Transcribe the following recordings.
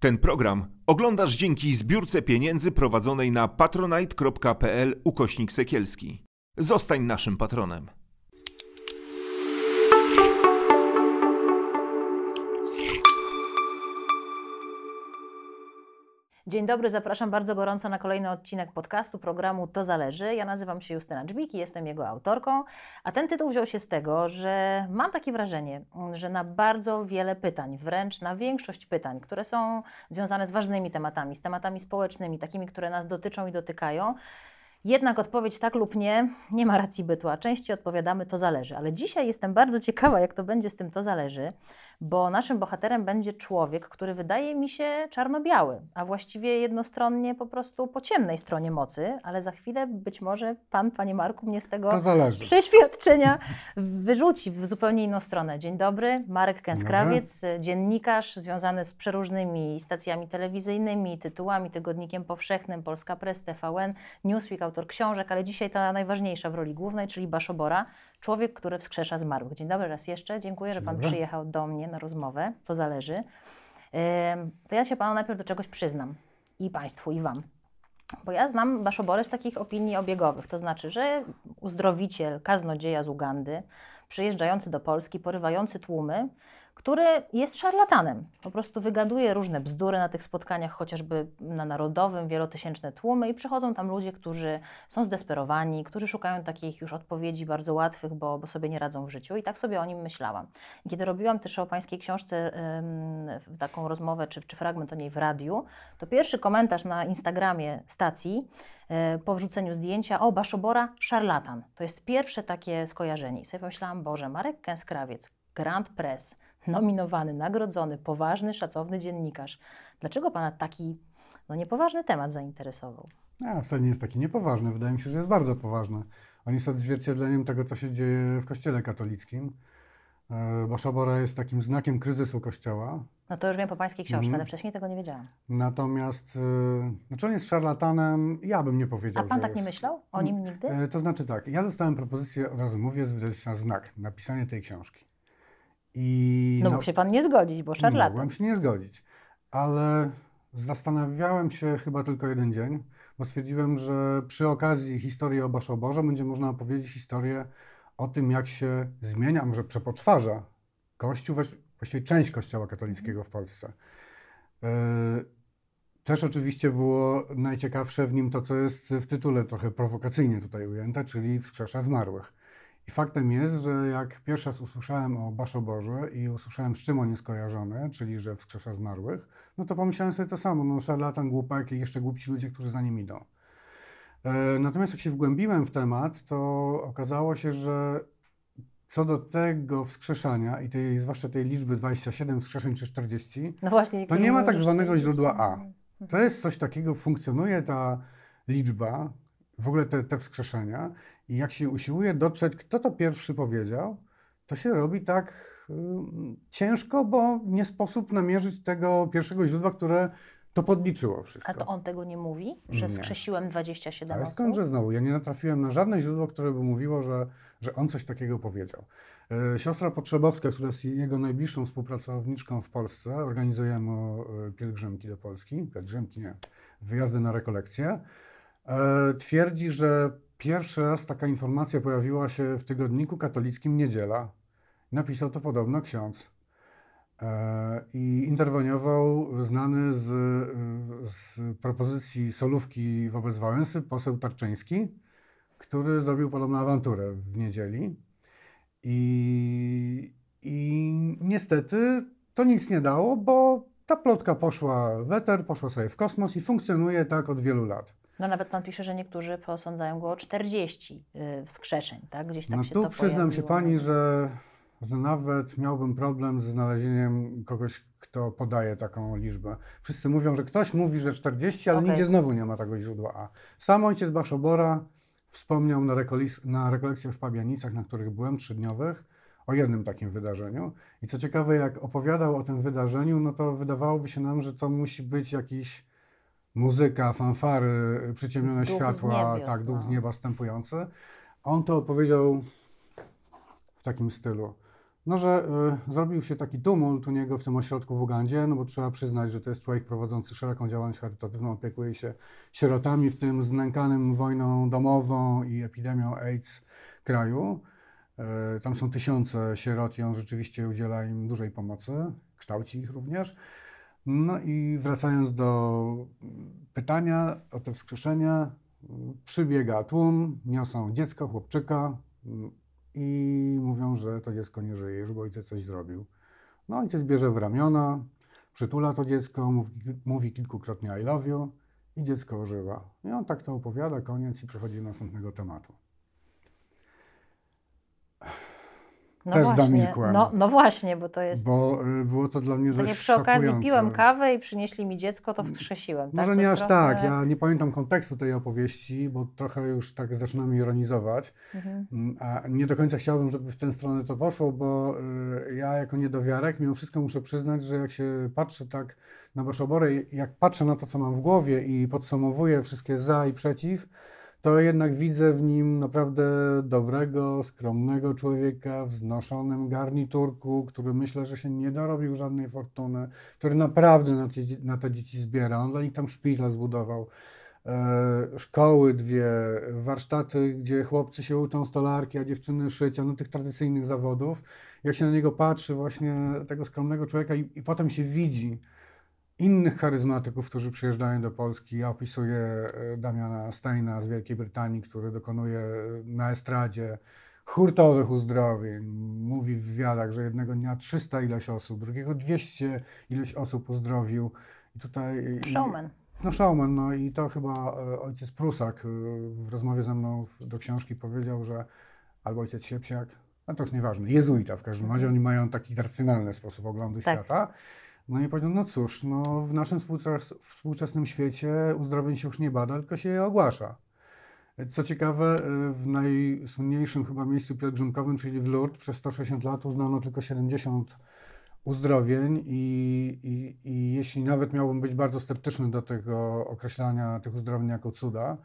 Ten program oglądasz dzięki zbiórce pieniędzy prowadzonej na patronite.pl ukośnik sekielski. Zostań naszym patronem. Dzień dobry, zapraszam bardzo gorąco na kolejny odcinek podcastu programu To Zależy. Ja nazywam się Justyna Dżbik i jestem jego autorką, a ten tytuł wziął się z tego, że mam takie wrażenie, że na bardzo wiele pytań, wręcz na większość pytań, które są związane z ważnymi tematami, z tematami społecznymi, takimi, które nas dotyczą i dotykają, jednak odpowiedź tak lub nie nie ma racji bytu, a częściej odpowiadamy to zależy. Ale dzisiaj jestem bardzo ciekawa, jak to będzie z tym to zależy, bo naszym bohaterem będzie człowiek, który wydaje mi się czarno-biały, a właściwie jednostronnie po prostu po ciemnej stronie mocy, ale za chwilę być może pan, panie Marku, mnie z tego przeświadczenia wyrzuci w zupełnie inną stronę. Dzień dobry, Marek Kęskrawiec, dziennikarz związany z przeróżnymi stacjami telewizyjnymi, tytułami, Tygodnikiem Powszechnym, Polska Press, TVN, Newsweek, autor książek, ale dzisiaj ta najważniejsza w roli głównej, czyli Baszobora, człowiek, który wskrzesza zmarłych. Dzień dobry raz jeszcze, dziękuję, że Pan dobry. przyjechał do mnie na rozmowę, to zależy. To ja się Panu najpierw do czegoś przyznam i Państwu, i Wam. Bo ja znam Baszoborę z takich opinii obiegowych, to znaczy, że uzdrowiciel, kaznodzieja z Ugandy, przyjeżdżający do Polski, porywający tłumy, który jest szarlatanem. Po prostu wygaduje różne bzdury na tych spotkaniach, chociażby na narodowym, wielotysięczne tłumy i przychodzą tam ludzie, którzy są zdesperowani, którzy szukają takich już odpowiedzi bardzo łatwych, bo, bo sobie nie radzą w życiu i tak sobie o nim myślałam. I Kiedy robiłam też o pańskiej książce em, taką rozmowę, czy, czy fragment o niej w radiu, to pierwszy komentarz na Instagramie stacji e, po wrzuceniu zdjęcia, o Baszobora, szarlatan. To jest pierwsze takie skojarzenie. I sobie pomyślałam, Boże, Marek Kęskrawiec, Grand Press, nominowany, nagrodzony, poważny, szacowny dziennikarz. Dlaczego Pana taki no, niepoważny temat zainteresował? A, wcale nie jest taki niepoważny. Wydaje mi się, że jest bardzo poważny. On jest odzwierciedleniem tego, co się dzieje w Kościele katolickim. E, Baszobora jest takim znakiem kryzysu Kościoła. No to już wiem po Pańskiej książce, Mhm. ale wcześniej tego nie wiedziałam. Natomiast, e, znaczy on jest szarlatanem, ja bym nie A powiedział, Pan że tak nie jest. myślał o nim nigdy? E, To znaczy tak, ja dostałem propozycję, od razu mówię, z wydawnictwa Znak, napisanie tej książki. I No mógł się Pan nie zgodzić, bo szarlatan. Mogłem się nie zgodzić, ale zastanawiałem się chyba tylko jeden dzień, bo stwierdziłem, że przy okazji historii o Baszoborze będzie można opowiedzieć historię o tym, jak się zmienia, może przepoczwarza Kościół, właś- właściwie część Kościoła katolickiego w Polsce. E, Też oczywiście było najciekawsze w nim to, co jest w tytule trochę prowokacyjnie tutaj ujęte, czyli wskrzesza zmarłych. I faktem jest, że jak pierwszy raz usłyszałem o Baszoborze i usłyszałem, z czym on jest kojarzony, czyli że wskrzesza zmarłych, no to pomyślałem sobie to samo, no szarlatan, głupek i jeszcze głupsi ludzie, którzy za nim idą. E, Natomiast jak się wgłębiłem w temat, to okazało się, że co do tego wskrzeszania i tej, zwłaszcza tej liczby 27 wskrzeszeń czy 40, No właśnie, to nie ma tak zwanego 40. źródła A. To jest coś takiego, funkcjonuje ta liczba, w ogóle te, te wskrzeszenia i jak się usiłuje dotrzeć, kto to pierwszy powiedział, to się robi tak ym, ciężko, bo nie sposób namierzyć tego pierwszego źródła, które to podliczyło wszystko. A to on tego nie mówi, że Nie. skrzesiłem 27 Ale osób? skądże znowu? Ja nie natrafiłem na żadne źródło, które by mówiło, że, że on coś takiego powiedział. E, Siostra Potrzebowska, która jest jego najbliższą współpracowniczką w Polsce, organizujemy e, pielgrzymki do Polski, pielgrzymki nie, wyjazdy na rekolekcje, twierdzi, że pierwszy raz taka informacja pojawiła się w tygodniku katolickim Niedziela. Napisał to podobno ksiądz. E, I interweniował znany z, z propozycji solówki wobec Wałęsy poseł Tarczyński, który zrobił podobną awanturę w niedzieli. I, I niestety to nic nie dało, bo ta plotka poszła w eter, poszła sobie w kosmos i funkcjonuje tak od wielu lat. No nawet Pan pisze, że niektórzy posądzają go o 40 y, wskrzeszeń, tak? Gdzieś tam No się tu to przyznam się pojawiło. pani, że, że nawet miałbym problem ze znalezieniem kogoś, kto podaje taką liczbę. Wszyscy mówią, że ktoś mówi, że 40, ale Okej. nigdzie znowu nie ma tego źródła A. Sam ojciec Baszobora wspomniał na, rekolis- na rekolekcjach w Pabianicach, na których byłem, trzydniowych, o jednym takim wydarzeniu. I co ciekawe, jak opowiadał o tym wydarzeniu, no to wydawałoby się nam, że to musi być jakiś muzyka, fanfary, przyciemnione Duch światła, niebios, tak, duch z nieba stępujący. On to opowiedział w takim stylu. No, że y, zrobił się taki tumult u niego w tym ośrodku w Ugandzie, no bo trzeba przyznać, że to jest człowiek prowadzący szeroką działalność charytatywną, opiekuje się sierotami w tym znękanym wojną domową i epidemią AIDS kraju. Y, tam są tysiące sierot i on rzeczywiście udziela im dużej pomocy, kształci ich również. No i wracając do pytania o te wskrzeszenia, przybiega tłum, niosą dziecko, chłopczyka i mówią, że to dziecko nie żyje, już ojciec coś zrobił. No ojciec bierze w ramiona, przytula to dziecko, mówi, mówi kilkukrotnie I love you i dziecko ożywa. I on tak to opowiada, koniec i przechodzi do następnego tematu. No Też właśnie, zamilkłem. No, no właśnie, bo to jest. Bo y, było to dla mnie Tak dość przy okazji szokujące. piłem kawę i przynieśli mi dziecko, to wskrzesiłem. Może tak? nie To aż trochę- tak, ja nie pamiętam kontekstu tej opowieści, bo trochę już tak zaczynam ironizować. Mhm. Mm, A nie do końca chciałbym, żeby w tę stronę to poszło, bo y, ja jako niedowiarek mimo wszystko muszę przyznać, że jak się patrzy tak na Baszoborę, i jak patrzę na to, co mam w głowie i podsumowuję wszystkie za i przeciw, to jednak widzę w nim naprawdę dobrego, skromnego człowieka w znoszonym garniturku, który myślę, że się nie dorobił żadnej fortuny, który naprawdę na te, na te dzieci zbiera. On dla nich tam szpital zbudował. E, szkoły dwie, warsztaty, gdzie chłopcy się uczą stolarki, a dziewczyny szycia, no tych tradycyjnych zawodów. Jak się na niego patrzy, właśnie tego skromnego człowieka i, i potem się widzi innych charyzmatyków, którzy przyjeżdżają do Polski. Ja opisuję e, Damiana Steina z Wielkiej Brytanii, który dokonuje e, na estradzie hurtowych uzdrowień. Mówi w wywiadach, że jednego dnia 300 ileś osób, drugiego 200 ileś osób uzdrowił. I tutaj... Showman. no showman, no i to chyba e, ojciec Prusak w rozmowie ze mną do książki powiedział, że albo ojciec Siepsiak, no to już nieważne, jezuita w każdym razie, oni mają taki racjonalny sposób oglądu Tak. świata. No i powiedział, no cóż, no w naszym współczes- współczesnym świecie uzdrowień się już nie bada, tylko się je ogłasza. Co ciekawe, e, w najsłynniejszym chyba miejscu pielgrzymkowym, czyli w Lourdes, przez 160 lat uznano tylko 70 uzdrowień i, i, i jeśli nawet miałbym być bardzo sceptyczny do tego określania tych uzdrowień jako cuda,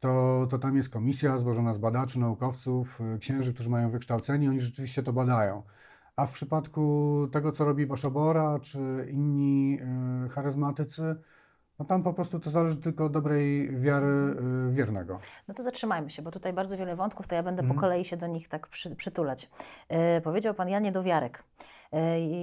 to, to tam jest komisja złożona z badaczy, naukowców, y, księży, którzy mają wykształcenie, oni rzeczywiście to badają. A w przypadku tego, co robi Baszobora czy inni y, charyzmatycy, no tam po prostu to zależy tylko od dobrej wiary y, wiernego. No to zatrzymajmy się, bo tutaj bardzo wiele wątków, to ja będę po Mhm. kolei się do nich tak przy, przytulać. E, powiedział Pan Janie Dowiarek. E, i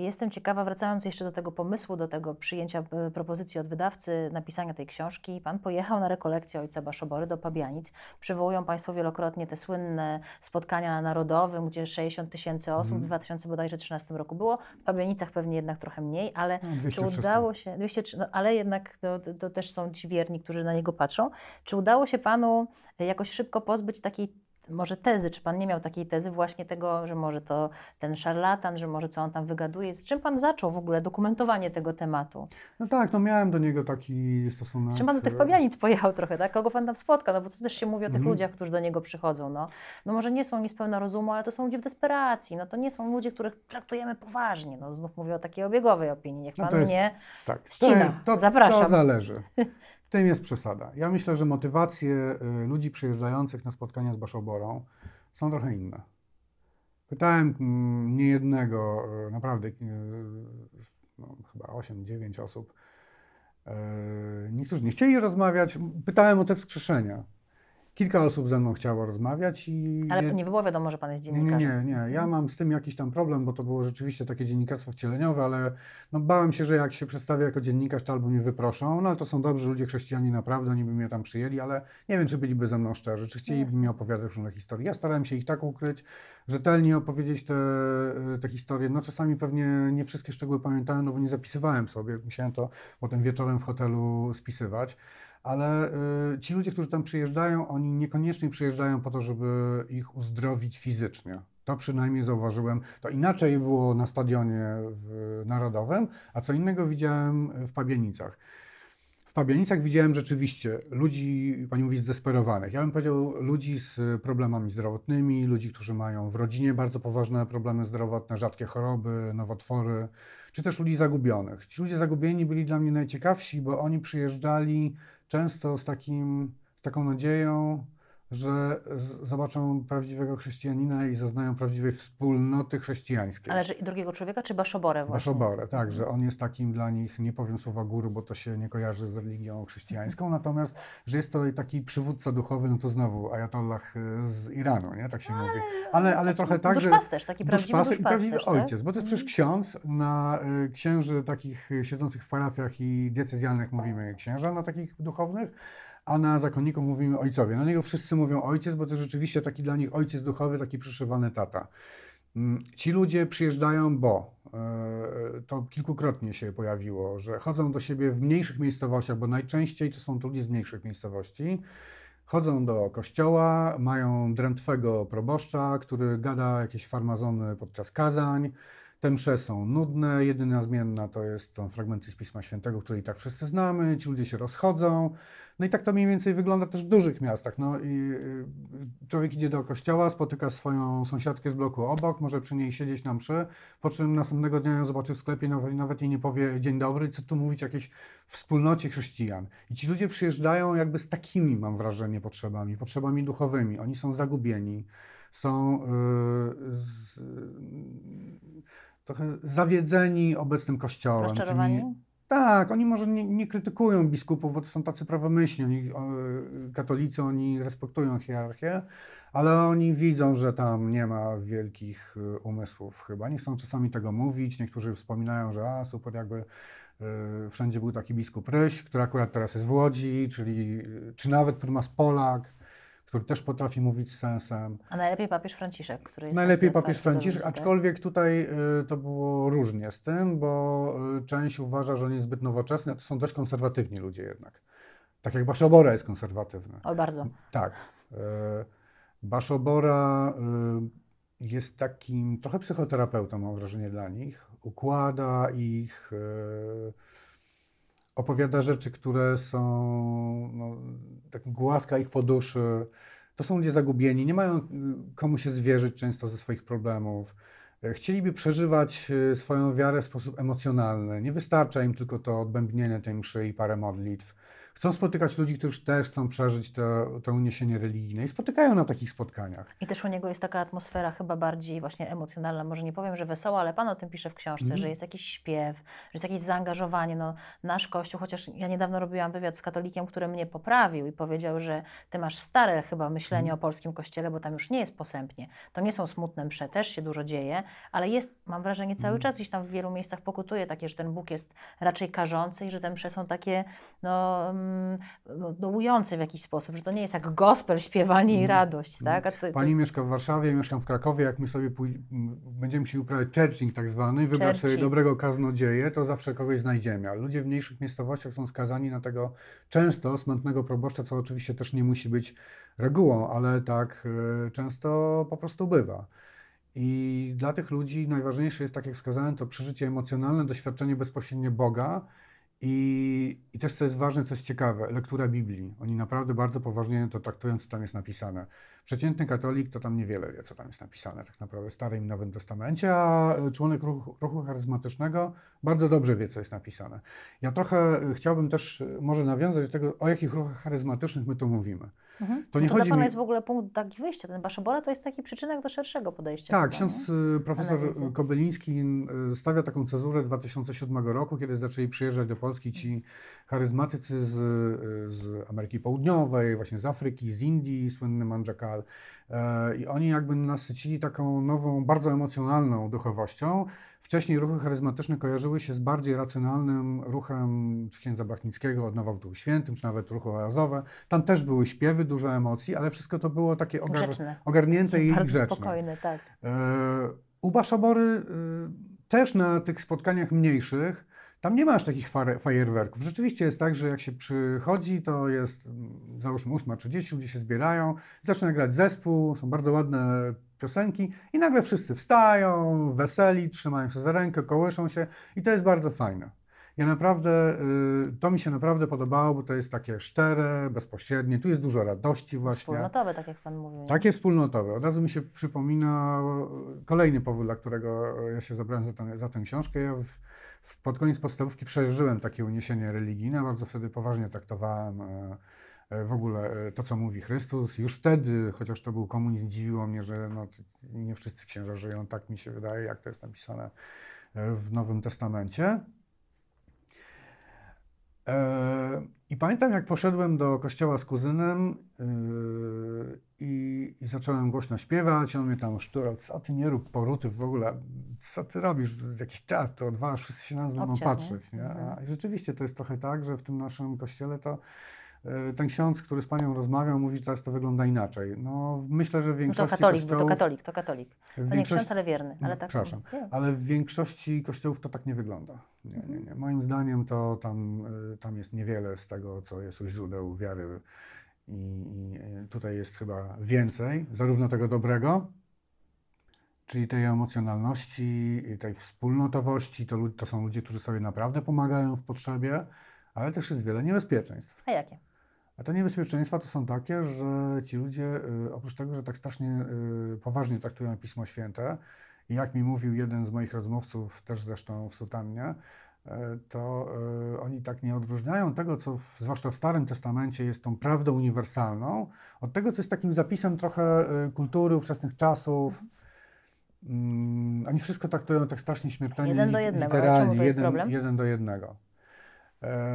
jestem ciekawa, wracając jeszcze do tego pomysłu, do tego przyjęcia e, propozycji od wydawcy, napisania tej książki. Pan pojechał na rekolekcję ojca Baszobory do Pabianic. Przywołują Państwo wielokrotnie te słynne spotkania na Narodowym, gdzie 60 tysięcy osób w 2013 roku było. W Pabianicach pewnie jednak trochę mniej, ale No, czy 200-300. udało się, 203, no, ale jednak to, to, to też są ci wierni, którzy na niego patrzą. Czy udało się Panu jakoś szybko pozbyć takiej może tezy, czy Pan nie miał takiej tezy właśnie tego, że może to ten szarlatan, że może co on tam wygaduje. Z czym Pan zaczął w ogóle dokumentowanie tego tematu? No tak, no miałem do niego taki stosunek. Z czym Pan do tych Pabianic pojechał trochę, tak? Kogo Pan tam spotkał? No bo to też się mówi o tych Mhm. ludziach, którzy do niego przychodzą, no. No może nie są niespełna rozumu, ale to są ludzie w desperacji, no to nie są ludzie, których traktujemy poważnie, no znów mówię o takiej obiegowej opinii. Niech No Pan to jest- mnie... Tak, to, Ścina. jest, to, Zapraszam. to zależy. Tym jest przesada. Ja myślę, że motywacje y, ludzi przyjeżdżających na spotkania z Baszoborą są trochę inne. Pytałem mm, niejednego, y, naprawdę y, no, chyba 8-9 osób. Niektórzy nie chcieli rozmawiać. Pytałem o te wskrzeszenia. Kilka osób ze mną chciało rozmawiać i... Ale nie było wiadomo, że Pan jest nie, nie, dziennikarzem. nie, nie. Ja mam z tym jakiś tam problem, bo to było rzeczywiście takie dziennikarstwo wcieleniowe, ale no bałem się, że jak się przedstawię jako dziennikarz, to albo mnie wyproszą, no ale to są dobrzy ludzie, chrześcijanie naprawdę, oni by mnie tam przyjęli, ale nie wiem, czy byliby ze mną szczerzy, czy chcieliby mi opowiadać różne historie. Ja starałem się ich tak ukryć, rzetelnie opowiedzieć te, te historie. No czasami pewnie nie wszystkie szczegóły pamiętałem, no bo nie zapisywałem sobie, musiałem to potem wieczorem w hotelu spisywać. Ale y, ci ludzie, którzy tam przyjeżdżają, oni niekoniecznie przyjeżdżają po to, żeby ich uzdrowić fizycznie. To przynajmniej zauważyłem. To inaczej było na stadionie Narodowym, a co innego widziałem w Pabianicach. W Pabianicach widziałem rzeczywiście ludzi, pani mówi, zdesperowanych. Ja bym powiedział ludzi z problemami zdrowotnymi, ludzi, którzy mają w rodzinie bardzo poważne problemy zdrowotne, rzadkie choroby, nowotwory, czy też ludzi zagubionych. Ci ludzie zagubieni byli dla mnie najciekawsi, bo oni przyjeżdżali często z, takim, z taką nadzieją, że zobaczą prawdziwego chrześcijanina i zaznają prawdziwej wspólnoty chrześcijańskiej. Ale że drugiego człowieka, czy Baszoborę właśnie? Baszoborę, tak, że on jest takim dla nich, nie powiem słowa guru, bo to się nie kojarzy z religią chrześcijańską, natomiast, że jest to taki przywódca duchowy, no to znowu ajatollah y, z Iranu, nie, tak się mówi. Ale, ale trochę tak, że... Duszpasterz, taki prawdziwy Duszpasterz i prawdziwy tak? ojciec, bo to jest przecież ksiądz, na y, księży takich y, siedzących w parafiach i diecezjalnych mówimy księża, na takich duchownych, a na zakonników mówimy ojcowie. Na niego wszyscy mówią ojciec, bo to rzeczywiście taki dla nich ojciec duchowy, taki przyszywany tata. Mm, Ci ludzie przyjeżdżają, bo e, to kilkukrotnie się pojawiło, że chodzą do siebie w mniejszych miejscowościach, bo najczęściej to są to ludzie z mniejszych miejscowości. Chodzą do kościoła, mają drętwego proboszcza, który gada jakieś farmazony podczas kazań. Te msze są nudne, jedyna zmienna to jest to fragmenty z Pisma Świętego, który i tak wszyscy znamy, ci ludzie się rozchodzą. No i tak to mniej więcej wygląda też w dużych miastach. No i y, człowiek idzie do kościoła, spotyka swoją sąsiadkę z bloku obok, może przy niej siedzieć na mszy, po czym następnego dnia ją zobaczy w sklepie, nawet, jej nie powie dzień dobry, co tu mówić jakiejś wspólnocie chrześcijan. I ci ludzie przyjeżdżają jakby z takimi, mam wrażenie, potrzebami, potrzebami duchowymi. Oni są zagubieni, są y, z, trochę zawiedzeni obecnym kościołem. Rozczarowani? Tak, oni może nie, nie krytykują biskupów, bo to są tacy prawomyślni. Oni, katolicy, oni respektują hierarchię, ale oni widzą, że tam nie ma wielkich y, umysłów chyba. Nie chcą czasami tego mówić. Niektórzy wspominają, że a super, jakby y, wszędzie był taki biskup Ryś, który akurat teraz jest w Łodzi, czyli, y, czy nawet prymas Polak, który też potrafi mówić z sensem. A najlepiej papież Franciszek, który jest Najlepiej papież Franciszek, tak? aczkolwiek tutaj y, to było różnie z tym, bo y, część uważa, że on jest zbyt nowoczesny, a to są dość konserwatywni ludzie jednak. Tak jak Baszobora jest konserwatywny. Oj, bardzo. Tak. y, Baszobora jest takim trochę psychoterapeutą, mam wrażenie, dla nich. Układa ich, y, opowiada rzeczy, które są, no, tak głaska ich po duszy. To są ludzie zagubieni, nie mają y, komu się zwierzyć często ze swoich problemów. E, Chcieliby przeżywać y, swoją wiarę w sposób emocjonalny. Nie wystarcza im tylko to odbębnienie tej mszy i parę modlitw. Chcą spotykać ludzi, którzy też chcą przeżyć to, to uniesienie religijne i spotykają na takich spotkaniach. I też u niego jest taka atmosfera chyba bardziej właśnie emocjonalna, może nie powiem, że wesoła, ale Pan o tym pisze w książce, Mhm. że jest jakiś śpiew, że jest jakieś zaangażowanie. No, nasz Kościół, chociaż ja niedawno robiłam wywiad z katolikiem, który mnie poprawił i powiedział, że ty masz stare chyba myślenie Mhm. o polskim Kościele, bo tam już nie jest posępnie. To nie są smutne msze, też się dużo dzieje, ale jest, mam wrażenie, cały Mhm. czas gdzieś tam w wielu miejscach pokutuje takie, że ten Bóg jest raczej karzący i że te msze są takie no, mm, dołujące w jakiś sposób, że to nie jest jak gospel, śpiewanie i Mhm. radość, Mhm. tak? A to, to, Pani mieszka w Warszawie, mieszkam w Krakowie. Jak my sobie pój- będziemy chcieli uprawiać churching tak zwany, wybrać sobie dobrego kaznodzieję, to zawsze kogoś znajdziemy. Ale ludzie w mniejszych miejscowościach są skazani na tego często smętnego proboszcza, co oczywiście też nie musi być regułą, ale tak e, często po prostu bywa. I dla tych ludzi najważniejsze jest, tak jak wskazałem, to przeżycie emocjonalne, doświadczenie bezpośrednio Boga i, i też, co jest ważne, co jest ciekawe, lektura Biblii. Oni naprawdę bardzo poważnie to traktują, co tam jest napisane. Przeciętny katolik to tam niewiele wie, co tam jest napisane tak naprawdę w Starym i Nowym Testamencie, a członek ruchu, ruchu charyzmatycznego bardzo dobrze wie, co jest napisane. Ja trochę y, chciałbym też y, może nawiązać do tego, o jakich ruchach charyzmatycznych my tu mówimy. Mhm. To nie to dla chodzi Pana mi- jest w ogóle punkt taki wyjścia. Ten Baszobora to jest taki przyczynek do szerszego podejścia. Tak, chyba, ksiądz nie? y, profesor Analizy. Kobyliński y, stawia taką cezurę 2007 roku, kiedy zaczęli przyjeżdżać do Polski ci charyzmatycy z, y, z Ameryki Południowej, właśnie z Afryki, z Indii, słynny Manjakal. E, I oni jakby nasycili taką nową, bardzo emocjonalną duchowością. Wcześniej ruchy charyzmatyczne kojarzyły się z bardziej racjonalnym ruchem czy księdza Blachnickiego, odnowa w Duchu Świętym, czy nawet ruchu oazowe. Tam też były śpiewy, dużo emocji, ale wszystko to było takie ogar Grzeczne. ogarnięte i grzeczne. spokojny, tak. E, U Baszobory y, też na tych spotkaniach mniejszych, tam nie ma aż takich fajerwerków. Rzeczywiście jest tak, że jak się przychodzi, to jest mm, załóżmy 8.30, ludzie się zbierają, zaczyna grać zespół, są bardzo ładne piosenki i nagle wszyscy wstają, weseli, trzymają się za rękę, kołyszą się i to jest bardzo fajne. Ja naprawdę, y, to mi się naprawdę podobało, bo to jest takie szczere, bezpośrednie, tu jest dużo radości właśnie. Wspólnotowy, tak jak Pan mówił. Takie wspólnotowe. Od razu mi się przypomina e, kolejny powód, dla którego ja się zabrałem za tę, za tę książkę. Ja w, w, pod koniec podstawówki przeżyłem takie uniesienie religijne, bardzo wtedy poważnie traktowałem w ogóle to, co mówi Chrystus. Już wtedy, chociaż to był komunizm, dziwiło mnie, że no, nie wszyscy księża żyją, tak mi się wydaje, jak to jest napisane w Nowym Testamencie. I pamiętam, jak poszedłem do kościoła z kuzynem yy, i, i, zacząłem głośno śpiewać. On mnie tam szturał, co ty nie rób poruty w ogóle, co ty robisz, jakiś teatr, to odwalasz, wszyscy się na nas będą patrzeć. Nie? A mhm. rzeczywiście to jest trochę tak, że w tym naszym kościele to ten ksiądz, który z panią rozmawiał, mówi, że teraz to wygląda inaczej. No, myślę, że w większości no to katolik, kościołów... to katolik, to katolik. To większości... nie ksiądz, ale wierny. Ale tak, Przepraszam, ale w większości kościołów to tak nie wygląda. Nie, nie, nie. Moim zdaniem to tam, y, tam jest niewiele z tego, co jest u źródeł wiary i, i y, tutaj jest chyba więcej, zarówno tego dobrego, czyli tej emocjonalności, tej wspólnotowości, to, to są ludzie, którzy sobie naprawdę pomagają w potrzebie, ale też jest wiele niebezpieczeństw. A jakie? A te niebezpieczeństwa to są takie, że ci ludzie, y, oprócz tego, że tak strasznie poważnie traktują Pismo Święte, i jak mi mówił jeden z moich rozmówców, też zresztą w sutannie, e, to oni tak nie odróżniają tego, co w, zwłaszcza w Starym Testamencie jest tą prawdą uniwersalną, od tego, co jest takim zapisem trochę kultury ówczesnych czasów. Mm, oni wszystko traktują tak strasznie śmiertelnie, jeden do jednego. literalnie, jeden, jeden do jednego.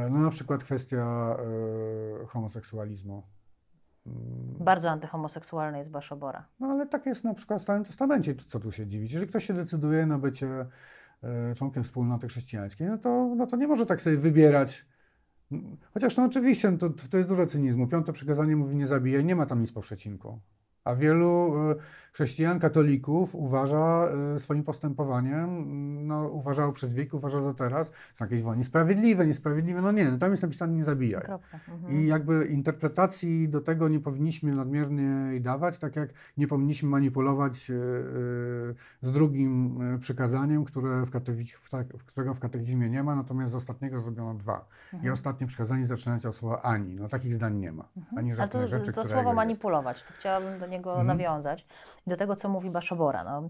No na przykład kwestia homoseksualizmu. Mm. Bardzo antyhomoseksualny jest Baszobora. No ale tak jest na przykład w Starym Testamencie, co tu się dziwić. Jeżeli ktoś się decyduje na bycie e, członkiem wspólnoty chrześcijańskiej, no to, no to nie może tak sobie wybierać. Chociaż no oczywiście, to, to jest dużo cynizmu. Piąte przykazanie mówi nie zabijaj, nie ma tam nic po przecinku. A wielu e, chrześcijan, katolików uważa e, swoim postępowaniem, no, uważało przez wieki, uważa do teraz, są jakieś wojny sprawiedliwe, niesprawiedliwe. No nie, no tam jest napisane nie zabijaj. Mhm. I jakby interpretacji do tego nie powinniśmy nadmiernie dawać, tak jak nie powinniśmy manipulować e, z drugim przykazaniem, które w w, którego w katechizmie nie ma, natomiast z ostatniego zrobiono dwa. Mhm. I ostatnie przykazanie zaczyna się od słowa ani. No takich zdań nie ma. Mhm. Ani żadnej rzeczy, to słowo manipulować, to chciałabym do niego mhm. nawiązać. I do tego, co mówi Baszobora. No.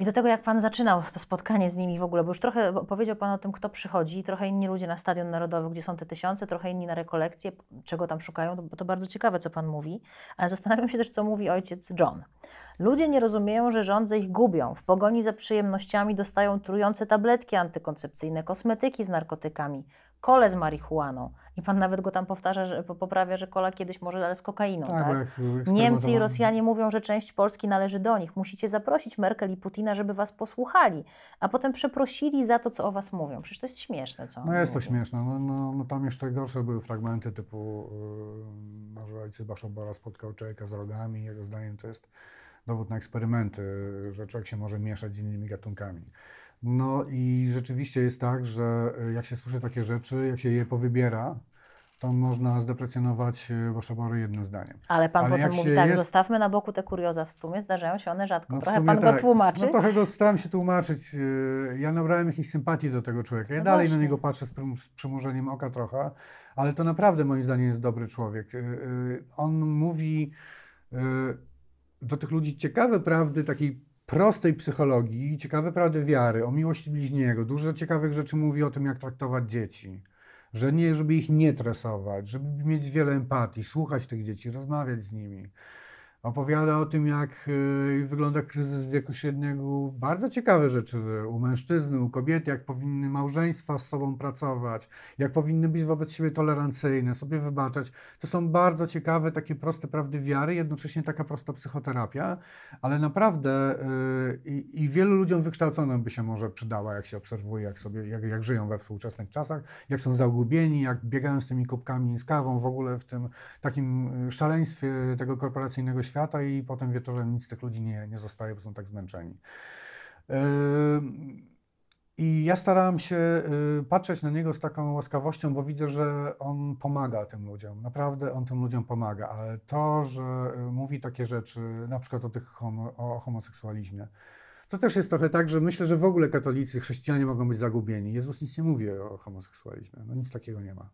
I do tego, jak Pan zaczynał to spotkanie z nimi w ogóle, bo już trochę powiedział Pan o tym, kto przychodzi, trochę inni ludzie na Stadion Narodowy, gdzie są te tysiące, trochę inni na rekolekcje, czego tam szukają, bo to bardzo ciekawe, co Pan mówi, ale zastanawiam się też, co mówi ojciec John. Ludzie nie rozumieją, że rządze ich gubią. W pogoni za przyjemnościami dostają trujące tabletki antykoncepcyjne, kosmetyki z narkotykami, kole z marihuaną. I pan nawet go tam powtarza, że poprawia, że kola kiedyś może, ale z kokainą. Tak, tak? Jak, Niemcy i Rosjanie mówią, że część Polski należy do nich. Musicie zaprosić Merkel i Putina, żeby was posłuchali, a potem przeprosili za to, co o was mówią. Przecież to jest śmieszne, co? No jest to śmieszne. No, no, no, tam jeszcze gorsze były fragmenty typu, yy, że ojciec Baszobora spotkał człowieka z rogami. Jego zdaniem to jest dowód na eksperymenty, że człowiek się może mieszać z innymi gatunkami. No i rzeczywiście jest tak, że e, jak się słyszy takie rzeczy, jak się je powybiera, to można zdeprecjonować e, Boszabory jednym zdaniem. Ale pan Ale potem mówi tak, jest... zostawmy na boku te kurioza w sumie, zdarzają się one rzadko. No trochę pan tak. go tłumaczy. No trochę go staram się tłumaczyć. E, ja nabrałem jakiejś sympatii do tego człowieka. Ja no dalej właśnie. na niego patrzę z przymurzeniem oka trochę, ale to naprawdę moim zdaniem jest dobry człowiek. On mówi do tych ludzi ciekawe prawdy takiej prostej psychologii, ciekawe prawdy wiary, o miłości bliźniego. Dużo ciekawych rzeczy mówi o tym, jak traktować dzieci. Że nie, żeby ich nie tresować, żeby mieć wiele empatii, słuchać tych dzieci, rozmawiać z nimi. Opowiada o tym, jak y, wygląda kryzys wieku średniego. Bardzo ciekawe rzeczy u mężczyzny, u kobiety, jak powinny małżeństwa z sobą pracować, jak powinny być wobec siebie tolerancyjne, sobie wybaczać. To są bardzo ciekawe, takie proste prawdy wiary, jednocześnie taka prosta psychoterapia, ale naprawdę yy, i wielu ludziom wykształconym by się może przydała, jak się obserwuje, jak, sobie, jak, jak żyją we współczesnych czasach, jak są zagubieni, jak biegają z tymi kubkami z kawą w ogóle w tym takim y, szaleństwie tego korporacyjnego świata i potem wieczorem nic z tych ludzi nie, nie zostaje, bo są tak zmęczeni. Yy, I ja starałem się yy, patrzeć na niego z taką łaskawością, bo widzę, że on pomaga tym ludziom. Naprawdę on tym ludziom pomaga, ale to, że yy, mówi takie rzeczy, na przykład o, tych homo, o homoseksualizmie, to też jest trochę tak, że myślę, że w ogóle katolicy, chrześcijanie mogą być zagubieni. Jezus nic nie mówi o homoseksualizmie. No nic takiego nie ma.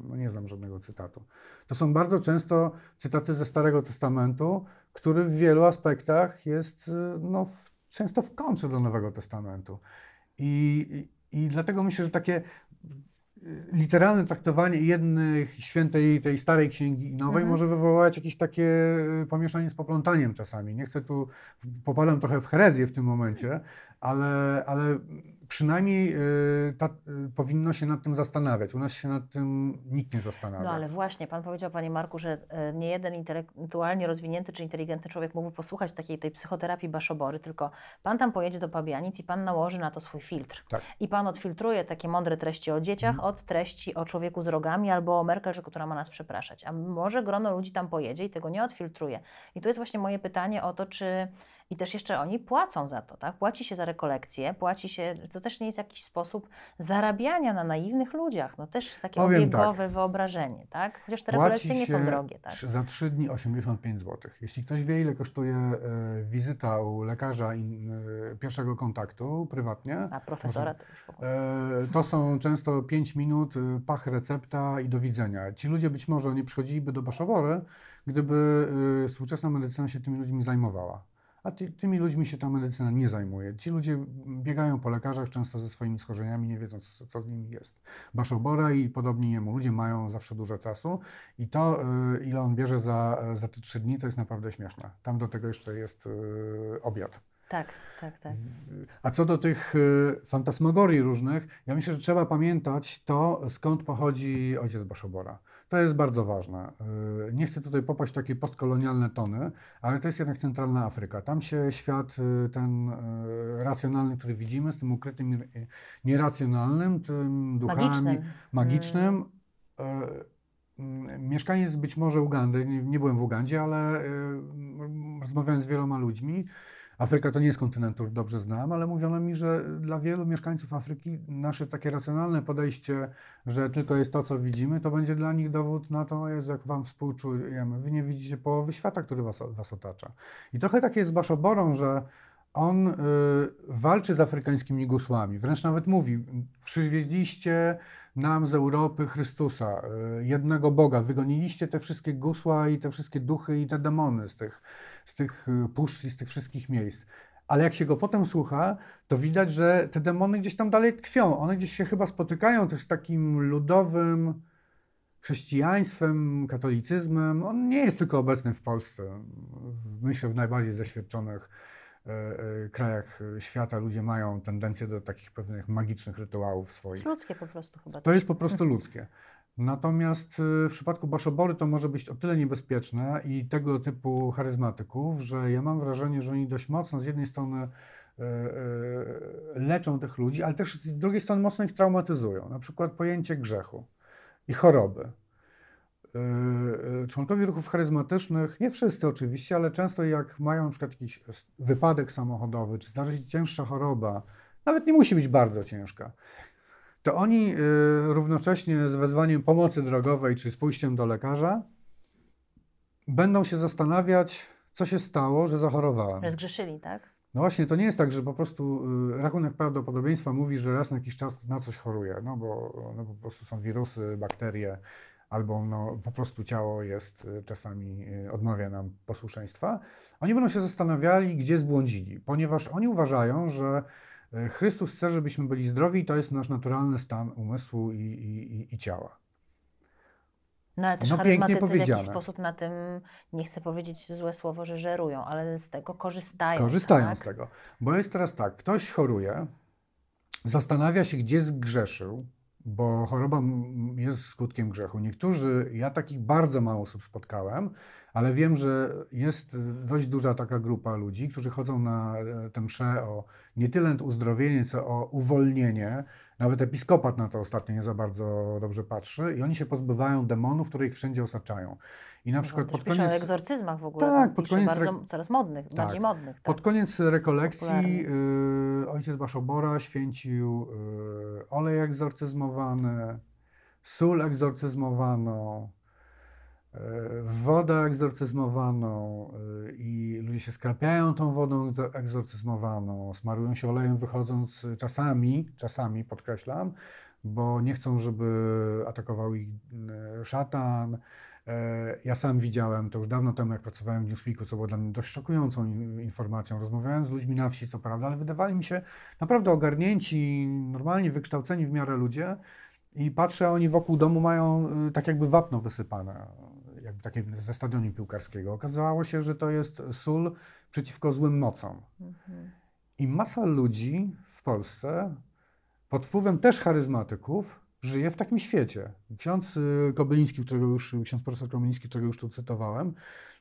No nie znam żadnego cytatu. To są bardzo często cytaty ze Starego Testamentu, który w wielu aspektach jest no, w, często w kontrze do Nowego Testamentu. I, i, dlatego myślę, że takie literalne traktowanie jednych świętej, tej starej księgi i nowej Mhm. może wywołać jakieś takie y, pomieszanie z poplątaniem czasami. Nie chcę tu, popadam trochę w herezję w tym momencie, ale, ale przynajmniej y, ta, y, powinno się nad tym zastanawiać. U nas się nad tym nikt nie zastanawia. No ale właśnie, Pan powiedział, Panie Marku, że e, nie jeden intelektualnie rozwinięty czy inteligentny człowiek mógłby posłuchać takiej tej psychoterapii baszobory, tylko Pan tam pojedzie do Pabianic i Pan nałoży na to swój filtr. Tak. I Pan odfiltruje takie mądre treści o dzieciach Mhm. od treści o człowieku z rogami albo o Merkel, że- która ma nas przepraszać. A może grono ludzi tam pojedzie i tego nie odfiltruje. I tu jest właśnie moje pytanie o to, czy... I też jeszcze oni płacą za to, tak? Płaci się za rekolekcje, płaci się, to też nie jest jakiś sposób zarabiania na naiwnych ludziach, no też takie Powiem tak. obiegowe wyobrażenie, tak? Chociaż te Płaci rekolekcje nie są drogie, tak? Za 3 dni 85 zł. Jeśli ktoś wie, ile kosztuje e, wizyta u lekarza in, e, pierwszego kontaktu prywatnie, A profesora to już w ogóle. e, to są często 5 minut, pach, recepta i do widzenia. Ci ludzie być może nie przychodziliby do Baszowory, gdyby współczesna medycyna się tymi ludźmi zajmowała. A ty, tymi ludźmi się ta medycyna nie zajmuje. Ci ludzie biegają po lekarzach często ze swoimi schorzeniami, nie wiedzą, co, co z nimi jest. Baszobora i podobni jemu ludzie mają zawsze dużo czasu i to, y, ile on bierze za, za te trzy dni, to jest naprawdę śmieszne. Tam do tego jeszcze jest y, obiad. Tak, tak, tak. A co do tych y, fantasmagorii różnych, ja myślę, że trzeba pamiętać to, skąd pochodzi ojciec Baszobora. To jest bardzo ważne. Y, Nie chcę tutaj popaść w takie postkolonialne tony, ale to jest jednak centralna Afryka. Tam się świat y, ten y, racjonalny, który widzimy, z tym ukrytym nieracjonalnym, tym duchami Magicznym. magicznym. e, mm, Mieszkaniec być może Ugandy, nie, byłem w Ugandzie, ale rozmawiając z wieloma ludźmi, Afryka to nie jest kontynent, który dobrze znam, ale mówiono mi, że dla wielu mieszkańców Afryki nasze takie racjonalne podejście, że tylko jest to, co widzimy, to będzie dla nich dowód na to, Jezu, jak wam współczujemy. Wy nie widzicie połowy świata, który was, was otacza. I trochę takie jest z Baszoborą, że on y, walczy z afrykańskimi gusłami. Wręcz nawet mówi, przywieźliście nam z Europy Chrystusa, y, jednego Boga, wygoniliście te wszystkie gusła i te wszystkie duchy i te demony z tych, z tych y, puszcz i z tych wszystkich miejsc. Ale jak się go potem słucha, to widać, że te demony gdzieś tam dalej tkwią. One gdzieś się chyba spotykają też z takim ludowym chrześcijaństwem, katolicyzmem. On nie jest tylko obecny w Polsce. Myślę, w najbardziej zaświadczonych e, e, krajach e, świata ludzie mają tendencję do takich pewnych magicznych rytuałów swoich. Jest ludzkie po prostu chyba. To jest po prostu ludzkie. Natomiast y, w przypadku Baszobory to może być o tyle niebezpieczne i tego typu charyzmatyków, że ja mam wrażenie, że oni dość mocno z jednej strony leczą tych ludzi, ale też z drugiej strony mocno ich traumatyzują. Na przykład pojęcie grzechu i choroby. Y, y, Członkowie ruchów charyzmatycznych, nie wszyscy oczywiście, ale często jak mają na przykład jakiś wypadek samochodowy, czy zdarzy się cięższa choroba, nawet nie musi być bardzo ciężka, to oni y, równocześnie z wezwaniem pomocy drogowej czy z pójściem do lekarza będą się zastanawiać, co się stało, że zachorowałem. Zgrzeszyli, tak? No właśnie, to nie jest tak, że po prostu rachunek prawdopodobieństwa mówi, że raz na jakiś czas na coś choruje, no bo no, po prostu są wirusy, bakterie, albo no, po prostu ciało jest y, czasami y, odmawia nam posłuszeństwa. Oni będą się zastanawiali, gdzie zbłądzili, ponieważ oni uważają, że y, Chrystus chce, żebyśmy byli zdrowi i to jest nasz naturalny stan umysłu i, i, i, ciała. No ale też No, pięknie charyzmatycy w jakiś sposób na tym, nie chcę powiedzieć złe słowo, że żerują, ale z tego korzystają. Korzystają tak? z tego. Bo jest teraz tak, ktoś choruje, zastanawia się, gdzie zgrzeszył, bo choroba jest skutkiem grzechu. Niektórzy, ja takich bardzo mało osób spotkałem, ale wiem, że jest dość duża taka grupa ludzi, którzy chodzą na e, tę mszę o nie tyle uzdrowienie, co o uwolnienie. Nawet episkopat na to ostatnio nie za bardzo dobrze patrzy i oni się pozbywają demonów, które ich wszędzie osaczają. I na przykład Też pod piszą o koniec... egzorcyzmach w ogóle. Tak, pod koniec bardzo, re- coraz modnych, Tak. bardziej modnych. Tak. Pod koniec rekolekcji Popularny. y, ojciec Baszobora święcił y, olej egzorcyzmowany, sól egzorcyzmowano, wodę egzorcyzmowaną y, i ludzie się skrapiają tą wodą egzo- egzorcyzmowaną, smarują się olejem wychodząc czasami, czasami podkreślam, bo nie chcą, żeby atakował ich y, szatan. E, Ja sam widziałem to już dawno temu, jak pracowałem w Newsweeku, co było dla mnie dość szokującą in- informacją. Rozmawiałem z ludźmi na wsi, co prawda, ale wydawali mi się naprawdę ogarnięci, normalnie wykształceni w miarę ludzie. I patrzę, oni wokół domu mają y, tak jakby wapno wysypane, takie ze stadionu piłkarskiego. Okazało się, że to jest sól przeciwko złym mocom. I masa ludzi w Polsce pod wpływem też charyzmatyków żyje w takim świecie. Ksiądz y, Kobyliński, którego już, ksiądz profesor Kobyliński, którego już tu cytowałem,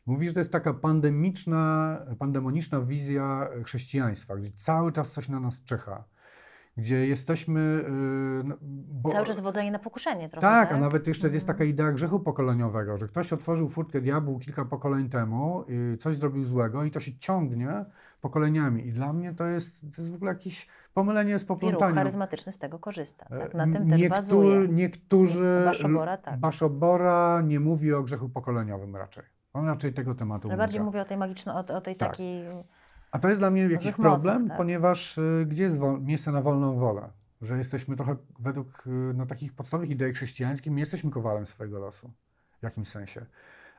mówi, że to jest taka pandemiczna, pandemoniczna wizja chrześcijaństwa, gdzie cały czas coś na nas czyha gdzie jesteśmy. y, no, bo- Cały czas wodzenie na pokuszenie trochę, tak, tak? a nawet jeszcze jest Mhm. taka idea grzechu pokoleniowego, że ktoś otworzył furtkę diabłu kilka pokoleń temu, y, coś zrobił złego i to się ciągnie pokoleniami. I dla mnie to jest, to jest w ogóle jakieś pomylenie z I poplątaniem. charyzmatyczny z tego korzysta. E, Tak? Na tym też bazuje. Niektórzy. Baszobora, tak. Baszobora nie mówi o grzechu pokoleniowym raczej. On raczej tego tematu Ale bardziej mówię o tej magicznej, o, o tej Tak. takiej... A to jest dla mnie jakiś złych problem, tak. ponieważ y, gdzie jest miejsce na wolną wolę? Że jesteśmy trochę według y, no, takich podstawowych idei chrześcijańskich, my jesteśmy kowalem swojego losu w jakimś sensie.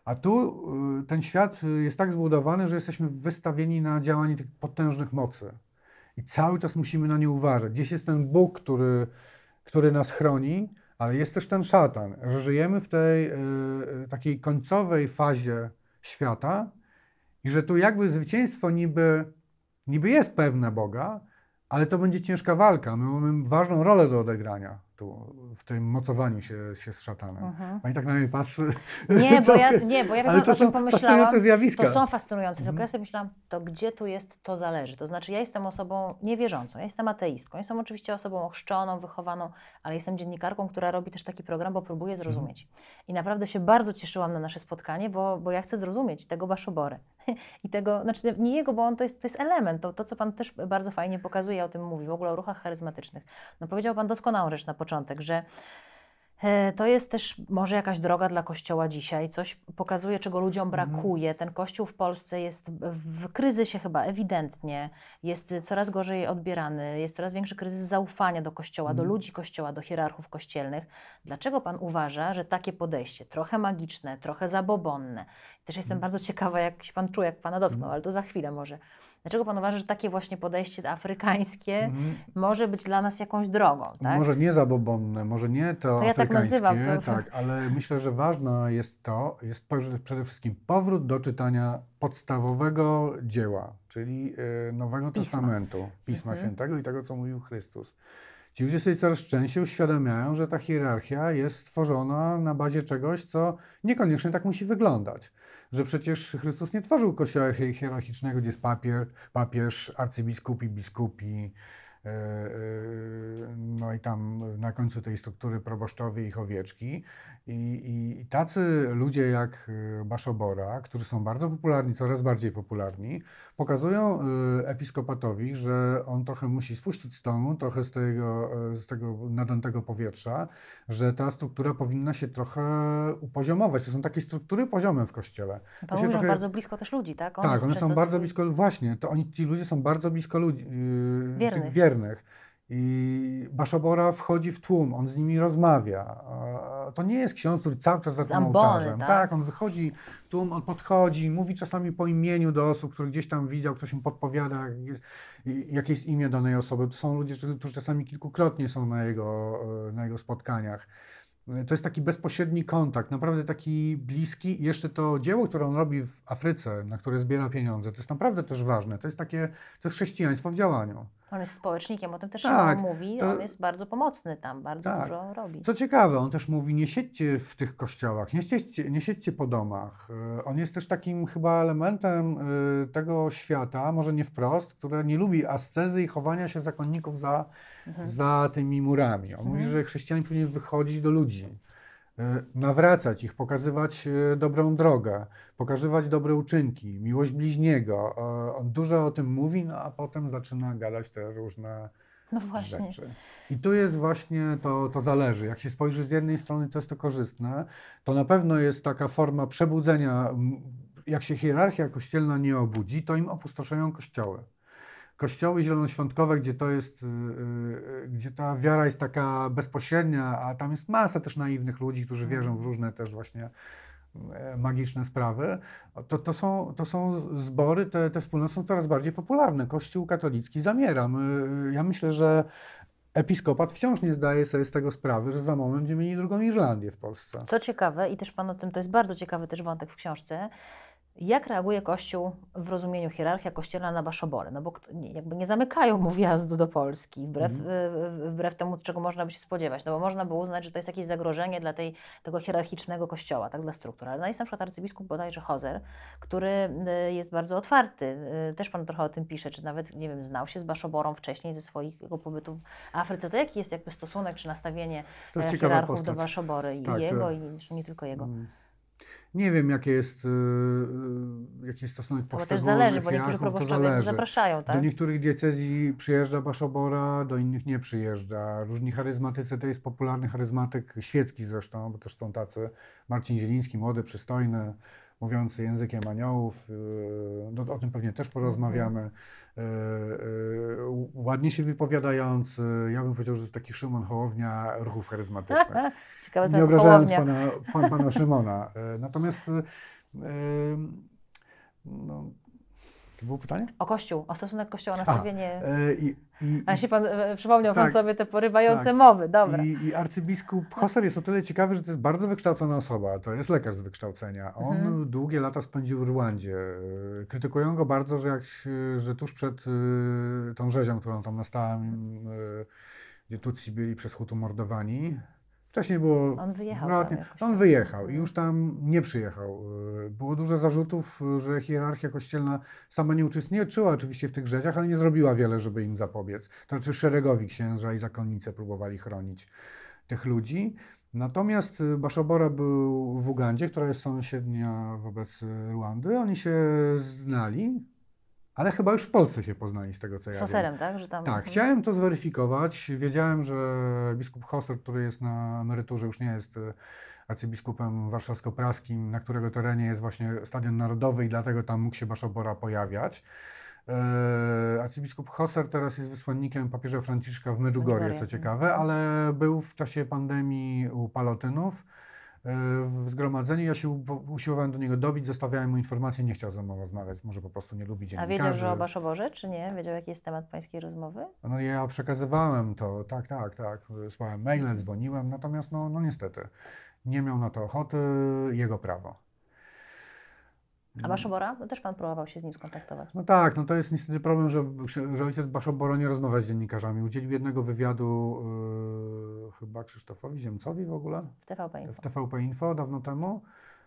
A tu y, ten świat y, jest tak zbudowany, że jesteśmy wystawieni na działanie tych potężnych mocy. I cały czas musimy na nie uważać. Gdzieś jest ten Bóg, który, który nas chroni, ale jest też ten szatan, że żyjemy w tej y, y, takiej końcowej fazie świata i że tu jakby zwycięstwo niby, niby jest pewne Boga, ale to będzie ciężka walka. My mamy ważną rolę do odegrania tu, w tym mocowaniu się, się z szatanem. Mhm. Pani tak na mnie patrzy. Nie, bo ja, nie, bo ja ale wiem, to są pomyślałam. fascynujące zjawiska. To są fascynujące, tylko Mhm. ja sobie myślałam, to gdzie tu jest, to zależy. To znaczy, ja jestem osobą niewierzącą, ja jestem ateistką, jestem oczywiście osobą ochrzczoną, wychowaną, ale jestem dziennikarką, która robi też taki program, bo próbuje zrozumieć. I naprawdę się bardzo cieszyłam na nasze spotkanie, bo, bo ja chcę zrozumieć tego Baszobory. I tego, znaczy nie jego, bo on to jest, to jest element, to, to co Pan też bardzo fajnie pokazuje, o tym mówi, w ogóle o ruchach charyzmatycznych. No powiedział Pan doskonałą rzecz na początek, że E, To jest też może jakaś droga dla Kościoła dzisiaj, coś pokazuje, czego ludziom brakuje. Ten Kościół w Polsce jest w kryzysie chyba ewidentnie, jest coraz gorzej odbierany, jest coraz większy kryzys zaufania do Kościoła, do Mhm. ludzi Kościoła, do hierarchów kościelnych. Dlaczego Pan uważa, że takie podejście, trochę magiczne, trochę zabobonne, też jestem bardzo ciekawa, jak się Pan czuje, jak Pana dotknął, ale to za chwilę może. Dlaczego Pan uważa, że takie właśnie podejście afrykańskie Mhm. może być dla nas jakąś drogą, tak? Może nie zabobonne, może nie to, To ja tak nazywam to. tak, ale myślę, że ważne jest to, jest przede wszystkim powrót do czytania podstawowego dzieła, czyli y, Nowego Pisma. Testamentu, Pisma Mhm. Świętego i tego, co mówił Chrystus. Ci ludzie sobie coraz częściej uświadamiają, że ta hierarchia jest stworzona na bazie czegoś, co niekoniecznie tak musi wyglądać. Że przecież Chrystus nie tworzył kościoła hier- hierarchicznego, gdzie jest papier, papież, arcybiskupi, biskupi, e, no i tam na końcu tej struktury proboszczowie ich owieczki. I, i, I tacy ludzie jak e, Baszobora, którzy są bardzo popularni, coraz bardziej popularni, pokazują e, episkopatowi, że on trochę musi spuścić z tonu, trochę z tego, e, z tego nadętego powietrza, że ta struktura powinna się trochę upoziomować. To są takie struktury poziome w kościele. Pan To trochę- bardzo blisko też ludzi, tak? On tak, one są bardzo swój- blisko, właśnie, to oni, ci ludzie są bardzo blisko ludzi, yy, Wiernych. Wiernych. I Baszobora wchodzi w tłum, on z nimi rozmawia. To nie jest ksiądz, który cały czas za tym ołtarzem. tak? Tak? on wychodzi w tłum, on podchodzi, mówi czasami po imieniu do osób, które gdzieś tam widział, ktoś mu podpowiada, jakie jest imię danej osoby. To są ludzie, którzy którzy czasami kilkukrotnie są na jego, e, na jego spotkaniach. To jest taki bezpośredni kontakt, naprawdę taki bliski. I jeszcze to dzieło, które on robi w Afryce, na które zbiera pieniądze, to jest naprawdę też ważne. To jest takie, to jest chrześcijaństwo w działaniu. On jest społecznikiem, o tym też Tak, mówi. to- On jest bardzo pomocny tam, bardzo Tak. dużo robi. Co ciekawe, on też mówi, nie siedźcie w tych kościołach, nie siedźcie, nie siedźcie po domach. E, On jest też takim chyba elementem e, tego świata, może nie wprost, które nie lubi ascezy i chowania się zakonników za, Mhm. za tymi murami. On mówi, że chrześcijanin powinien wychodzić do ludzi, e, nawracać ich, pokazywać e, dobrą drogę, pokazywać dobre uczynki, miłość bliźniego. E, On dużo o tym mówi, no a potem zaczyna gadać te różne No właśnie. rzeczy. I tu jest właśnie to, to zależy. Jak się spojrzy z jednej strony, to jest to korzystne, to na pewno jest taka forma przebudzenia. Jak się hierarchia kościelna nie obudzi, to im opustoszeją kościoły. Kościoły zielonoświątkowe, gdzie to jest, y, y, gdzie ta wiara jest taka bezpośrednia, a tam jest masa też naiwnych ludzi, którzy wierzą w różne też właśnie e, magiczne sprawy, to, to, są, to są zbory, te, te wspólnoty są coraz bardziej popularne. Kościół katolicki zamiera. My, ja myślę, że episkopat wciąż nie zdaje sobie z tego sprawy, że za moment będziemy mieli drugą Irlandię w Polsce. Co ciekawe, i też Pan o tym, to jest bardzo ciekawy też wątek w książce, jak reaguje Kościół w rozumieniu hierarchia Kościoła na Baszobory? No bo jakby nie zamykają mu wjazdu do Polski, wbrew, Mhm. wbrew temu, czego można by się spodziewać. No bo można by uznać, że to jest jakieś zagrożenie dla tej, tego hierarchicznego Kościoła, tak, dla struktur. Ale no jest na przykład arcybiskup bodajże Hozer, który y, jest bardzo otwarty. Y, Też Pan trochę o tym pisze, czy nawet, nie wiem, znał się z Baszoborą wcześniej ze swoich jego pobytów w Afryce. To jaki jest jakby stosunek czy nastawienie To e, hierarchów do. Baszobory i Tak, to- jego, i zresztą nie tylko jego? Mm. Nie wiem, jakie jest, y, y, jaki jest stosunek No bo też poszczególnych zależy, bo niektórzy to proboszczowie zapraszają, tak? Do niektórych diecezji przyjeżdża Baszobora, do innych nie przyjeżdża. Różni charyzmatycy, to jest popularny charyzmatyk, świecki zresztą, bo też są tacy. Marcin Zieliński, młody, przystojny, mówiący językiem aniołów. yy, No, o tym pewnie też porozmawiamy. Yy, yy, Ładnie się wypowiadający. Ja bym powiedział, że jest taki Szymon Hołownia ruchów charyzmatycznych. Ciekawe, Nie obrażając pana, pan, pana Szymona. E, Natomiast e, e, no, to było pytanie? O Kościół, o stosunek Kościoła, nastawienie... E, I, i, A się pan, e, przypomniał pan tak, sobie te porywające tak. mowy, dobra. i, I arcybiskup Hoser jest o tyle ciekawy, że to jest bardzo wykształcona osoba. To jest lekarz z wykształcenia. On Mhm. długie lata spędził w Rwandzie. E, Krytykują go bardzo, że, jak, że tuż przed e, tą rzezią, którą tam nastała, gdzie Tutsi byli przez Hutu mordowani, Wcześniej było On wyjechał On wyjechał i już tam nie przyjechał. Y, Było dużo zarzutów, że hierarchia kościelna sama nie uczestniczyła oczywiście w tych rzeziach, ale nie zrobiła wiele, żeby im zapobiec. To znaczy szeregowi księża i zakonnice próbowali chronić tych ludzi. Natomiast y, Baszobora był w Ugandzie, która jest sąsiednia wobec Ruandy. Oni się znali, ale chyba już w Polsce się poznali z tego, co ja wiem. Hoserem, tak? Że tam, Tak, chciałem to zweryfikować. Wiedziałem, że biskup Hoster, który jest na emeryturze, już nie jest e, arcybiskupem warszawsko-praskim, na którego terenie jest właśnie Stadion Narodowy i dlatego tam mógł się Baszobora pojawiać. E, arcybiskup Hoser teraz jest wysłannikiem papieża Franciszka w Medjugorje, co Medjugorje, ciekawe, mhm. ale był w czasie pandemii u Palotynów w zgromadzeniu. Ja się usiłowałem do niego dobić, zostawiałem mu informacje, nie chciał ze mną rozmawiać, może po prostu nie lubi A dziennikarzy. wiedział, że o Baszoborze, czy nie? Wiedział, jaki jest temat pańskiej rozmowy? No ja przekazywałem to, tak, tak, tak. Słałem maile, dzwoniłem, natomiast no, no niestety nie miał na to ochoty, jego prawo. A Baszobora? No też pan próbował się z nim skontaktować. No tak, no to jest niestety problem, że, że ojciec Baszoboro nie rozmawia z dziennikarzami. Udzielił jednego wywiadu yy, chyba Krzysztofowi Ziemcowi w ogóle W TVP w Info. TVP Info dawno temu.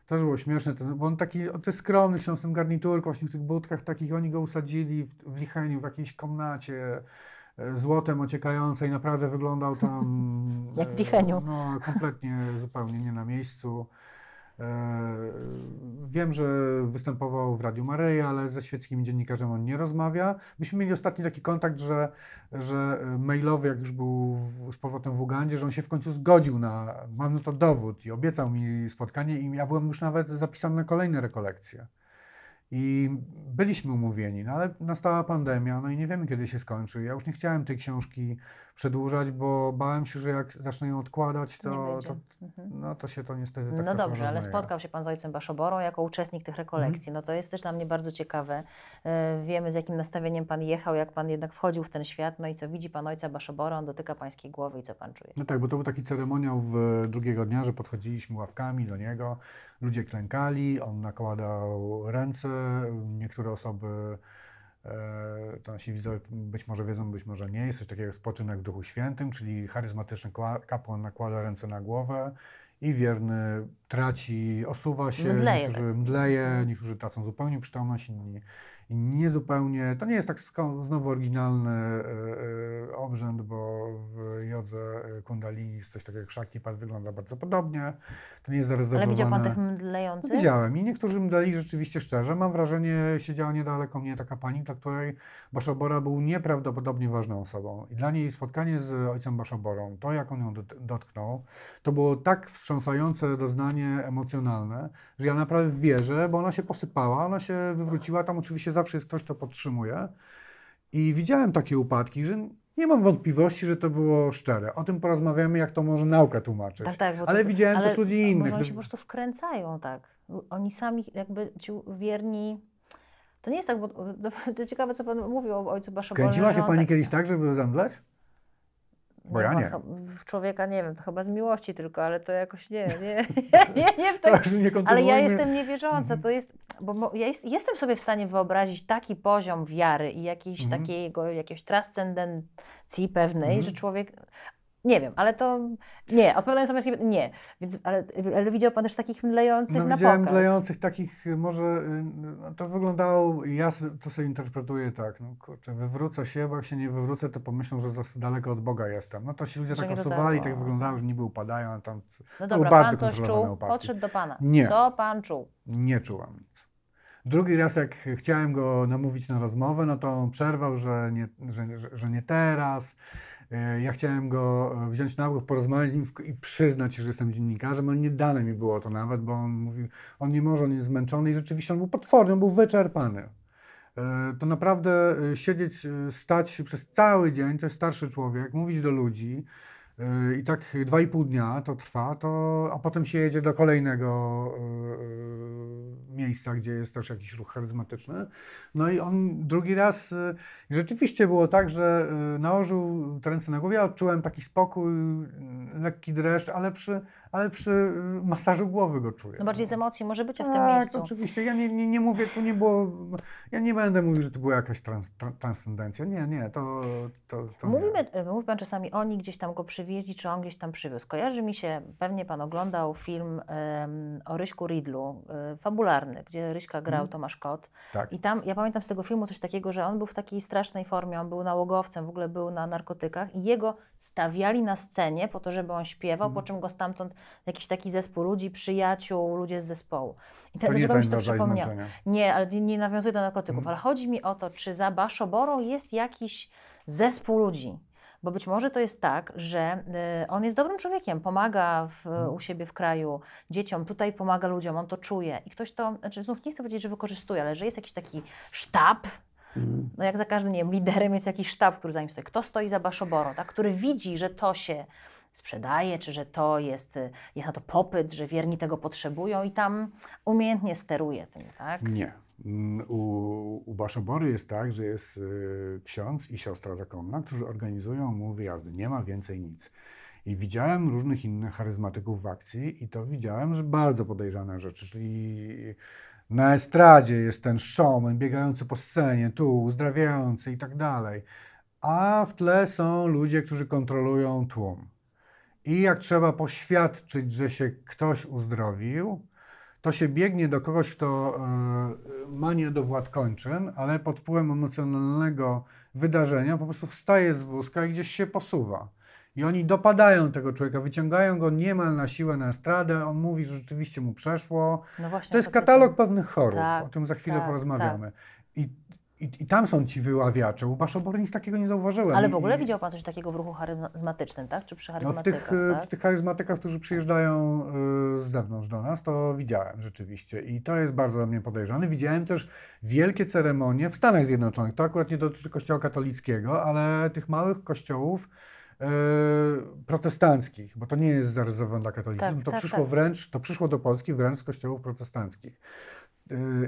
Też było śmieszne, ten- bo on taki, on jest skromny, ksiądz w tym garniturku, właśnie w tych budkach takich, oni go usadzili w, w Licheniu, w jakiejś komnacie e, złotem ociekającej, naprawdę wyglądał tam... Jak w e, Licheniu. No, kompletnie, zupełnie nie na miejscu. E, Wiem, że występował w Radiu Maryja, ale ze świeckimi dziennikarzem on nie rozmawia. Myśmy mieli ostatni taki kontakt, że, że mailowy, jak już był w, z powrotem w Ugandzie, że on się w końcu zgodził na, mam na to dowód i obiecał mi spotkanie i ja byłem już nawet zapisany na kolejne rekolekcje. I byliśmy umówieni, no ale nastała pandemia, no i nie wiemy, kiedy się skończy. Ja już nie chciałem tej książki przedłużać, bo bałem się, że jak zacznę ją odkładać, to, to, Mhm. no, to się to niestety tak No dobrze, ale spotkał się Pan z ojcem Baszoborą jako uczestnik tych rekolekcji. No to jest też dla mnie bardzo ciekawe. E, Wiemy, z jakim nastawieniem Pan jechał, jak Pan jednak wchodził w ten świat, no i co widzi Pan ojca Baszobora, on dotyka Pańskiej głowy i co Pan czuje? No tak, bo to był taki ceremoniał w drugiego dnia, że podchodziliśmy ławkami do niego, ludzie klękali, on nakładał ręce, niektóre osoby, e, to nasi widzowie być może wiedzą, być może nie, jest coś takiego jak spoczynek w Duchu Świętym, czyli charyzmatyczny kapłan nakłada ręce na głowę i wierny traci, osuwa się, Mdleje niektórzy tak. mdleje, Mhm. niektórzy tracą zupełnie przytomność, inni niezupełnie. To nie jest tak znowu oryginalny e, e, obrzęd, bo w jodze e, kundalini jest coś takiego jak szaktipat, wygląda bardzo podobnie. To nie jest Ale zarezerwowane. widział Pan tych mdlejących? Widziałem i niektórzy mdleli rzeczywiście szczerze. Mam wrażenie, siedziała niedaleko mnie taka pani, dla której Baszobora był nieprawdopodobnie ważną osobą. I dla niej spotkanie z ojcem Baszoborą, to jak on ją dot- dotknął, to było tak wstrząsające doznanie emocjonalne, że ja naprawdę wierzę, bo ona się posypała, ona się wywróciła, tam oczywiście zawsze jest ktoś, kto podtrzymuje. I widziałem takie upadki, że nie mam wątpliwości, że to było szczere. O tym porozmawiamy, jak to może nauka tłumaczyć. Tak, tak. Ale to- widziałem ale też ludzi innych. oni się po prostu wkręcają, tak. Oni sami jakby ci wierni... To nie jest tak, bo to ciekawe, co Pan mówił o ojcu Baszoborze. Kręciła się Pani tak- kiedyś tak, żeby zemdleć? Bo ja nie. W człowieka nie wiem, to chyba z miłości tylko, ale to jakoś nie, nie, nie, nie w tak, ale ja jestem niewierząca, Mhm. to jest, bo ja jest, jestem sobie w stanie wyobrazić taki poziom wiary i jakiejś Mhm. takiego, jakiejś transcendencji pewnej, Mhm. że człowiek, nie wiem, ale to, nie, odpowiadając na pańskie nie, więc, ale, ale widział Pan też takich mlejących No na widziałem pokaz. mlejących takich, może no, to wyglądało, ja to sobie interpretuję tak, no kurczę, wywrócę się, bo jak się nie wywrócę, to pomyślą, że za daleko od Boga jestem. No to ci ludzie Że tak osuwali, tak wyglądało, że niby upadają, a tam No dobra, Pan coś czuł, upadki. podszedł do Pana. Nie. Co Pan czuł? nie czułam nic. Drugi raz, jak chciałem go namówić na rozmowę, no to on przerwał, że nie, że, że, że nie teraz. E, Ja chciałem go e, wziąć na bok, porozmawiać z nim i przyznać, że jestem dziennikarzem, ale nie dane mi było to nawet, bo on mówił, on nie może, on jest zmęczony i rzeczywiście on był potworny, on był wyczerpany. E, To naprawdę siedzieć, stać przez cały dzień, to jest starszy człowiek, mówić do ludzi i tak dwa i pół dnia to trwa, to, a potem się jedzie do kolejnego e, miejsca, gdzie jest też jakiś ruch charyzmatyczny. No i on drugi raz, e, rzeczywiście było tak, że e, nałożył te ręce na głowie, odczułem taki spokój, e, lekki dreszcz, ale przy, ale przy e, masażu głowy go czuję. No bardziej z emocji może być w tym Tak, miejscu. oczywiście. Ja nie, nie, nie mówię, tu nie było. Ja nie będę mówił, że to była jakaś trans, tra, transcendencja. Nie, nie, to. to, to Mówimy, Nie. e, mówi Pan czasami, oni gdzieś tam go przywieźli, czy on gdzieś tam przywiózł. Kojarzy mi się, pewnie Pan oglądał film em, o Ryśku Ridlu, e, fabularny, gdzie Ryśka grał Mhm. Tomasz Kot. Tak. I tam, ja pamiętam z tego filmu coś takiego, że on był w takiej strasznej formie, on był nałogowcem, w ogóle był na narkotykach i jego stawiali na scenie po to, żeby on śpiewał, po Mhm. czym go stamtąd jakiś taki zespół ludzi, przyjaciół, ludzie z zespołu. I To teraz nie ten mi się to. Nie, ale nie, nie nawiązuje do narkotyków, Mhm. ale chodzi mi o to, czy za Baszoborą jest jakiś zespół ludzi. Bo być może to jest tak, że y, on jest dobrym człowiekiem, pomaga w, Mhm. u siebie w kraju dzieciom, tutaj pomaga ludziom, on to czuje. I ktoś to, znaczy znów nie chcę powiedzieć, że wykorzystuje, ale że jest jakiś taki sztab, Mhm. no jak za każdym, nie wiem, liderem jest jakiś sztab, który za nim stoi. Kto stoi za Baszoborą, tak? który widzi, że to się sprzedaje, czy że to jest, y, jest na to popyt, że wierni tego potrzebują i tam umiejętnie steruje tym, tak? Nie. U, u Baszobory jest tak, że jest y, ksiądz i siostra zakonna, którzy organizują mu wyjazdy. Nie ma więcej nic. I widziałem różnych innych charyzmatyków w akcji i to widziałem, że bardzo podejrzane rzeczy, czyli na estradzie jest ten showman biegający po scenie, tu uzdrawiający i tak dalej. A w tle są ludzie, którzy kontrolują tłum. I jak trzeba poświadczyć, że się ktoś uzdrowił, to się biegnie do kogoś, kto e, ma nie do władz kończyn, ale pod wpływem emocjonalnego wydarzenia po prostu wstaje z wózka i gdzieś się posuwa. I oni dopadają tego człowieka, wyciągają go niemal na siłę na estradę, on mówi, że rzeczywiście mu przeszło. No To jest katalog pewnych chorób, Tak, o tym za chwilę tak, porozmawiamy. I, i, I tam są ci wyławiacze. U Baszobory nic takiego nie zauważyłem. Ale w ogóle i- widział Pan coś takiego w ruchu charyzmatycznym, tak? Czy przy no w charyzmatykach, tych, e, tak? w tych charyzmatykach, którzy przyjeżdżają e, z zewnątrz do nas, to widziałem rzeczywiście i to jest bardzo dla mnie podejrzane. Widziałem też wielkie ceremonie w Stanach Zjednoczonych. To akurat nie dotyczy kościoła katolickiego, ale tych małych kościołów e, protestanckich, bo to nie jest zarezerwowane dla katolicyzmu. Tak, to tak, przyszło tak. wręcz, to przyszło do Polski wręcz z kościołów protestanckich.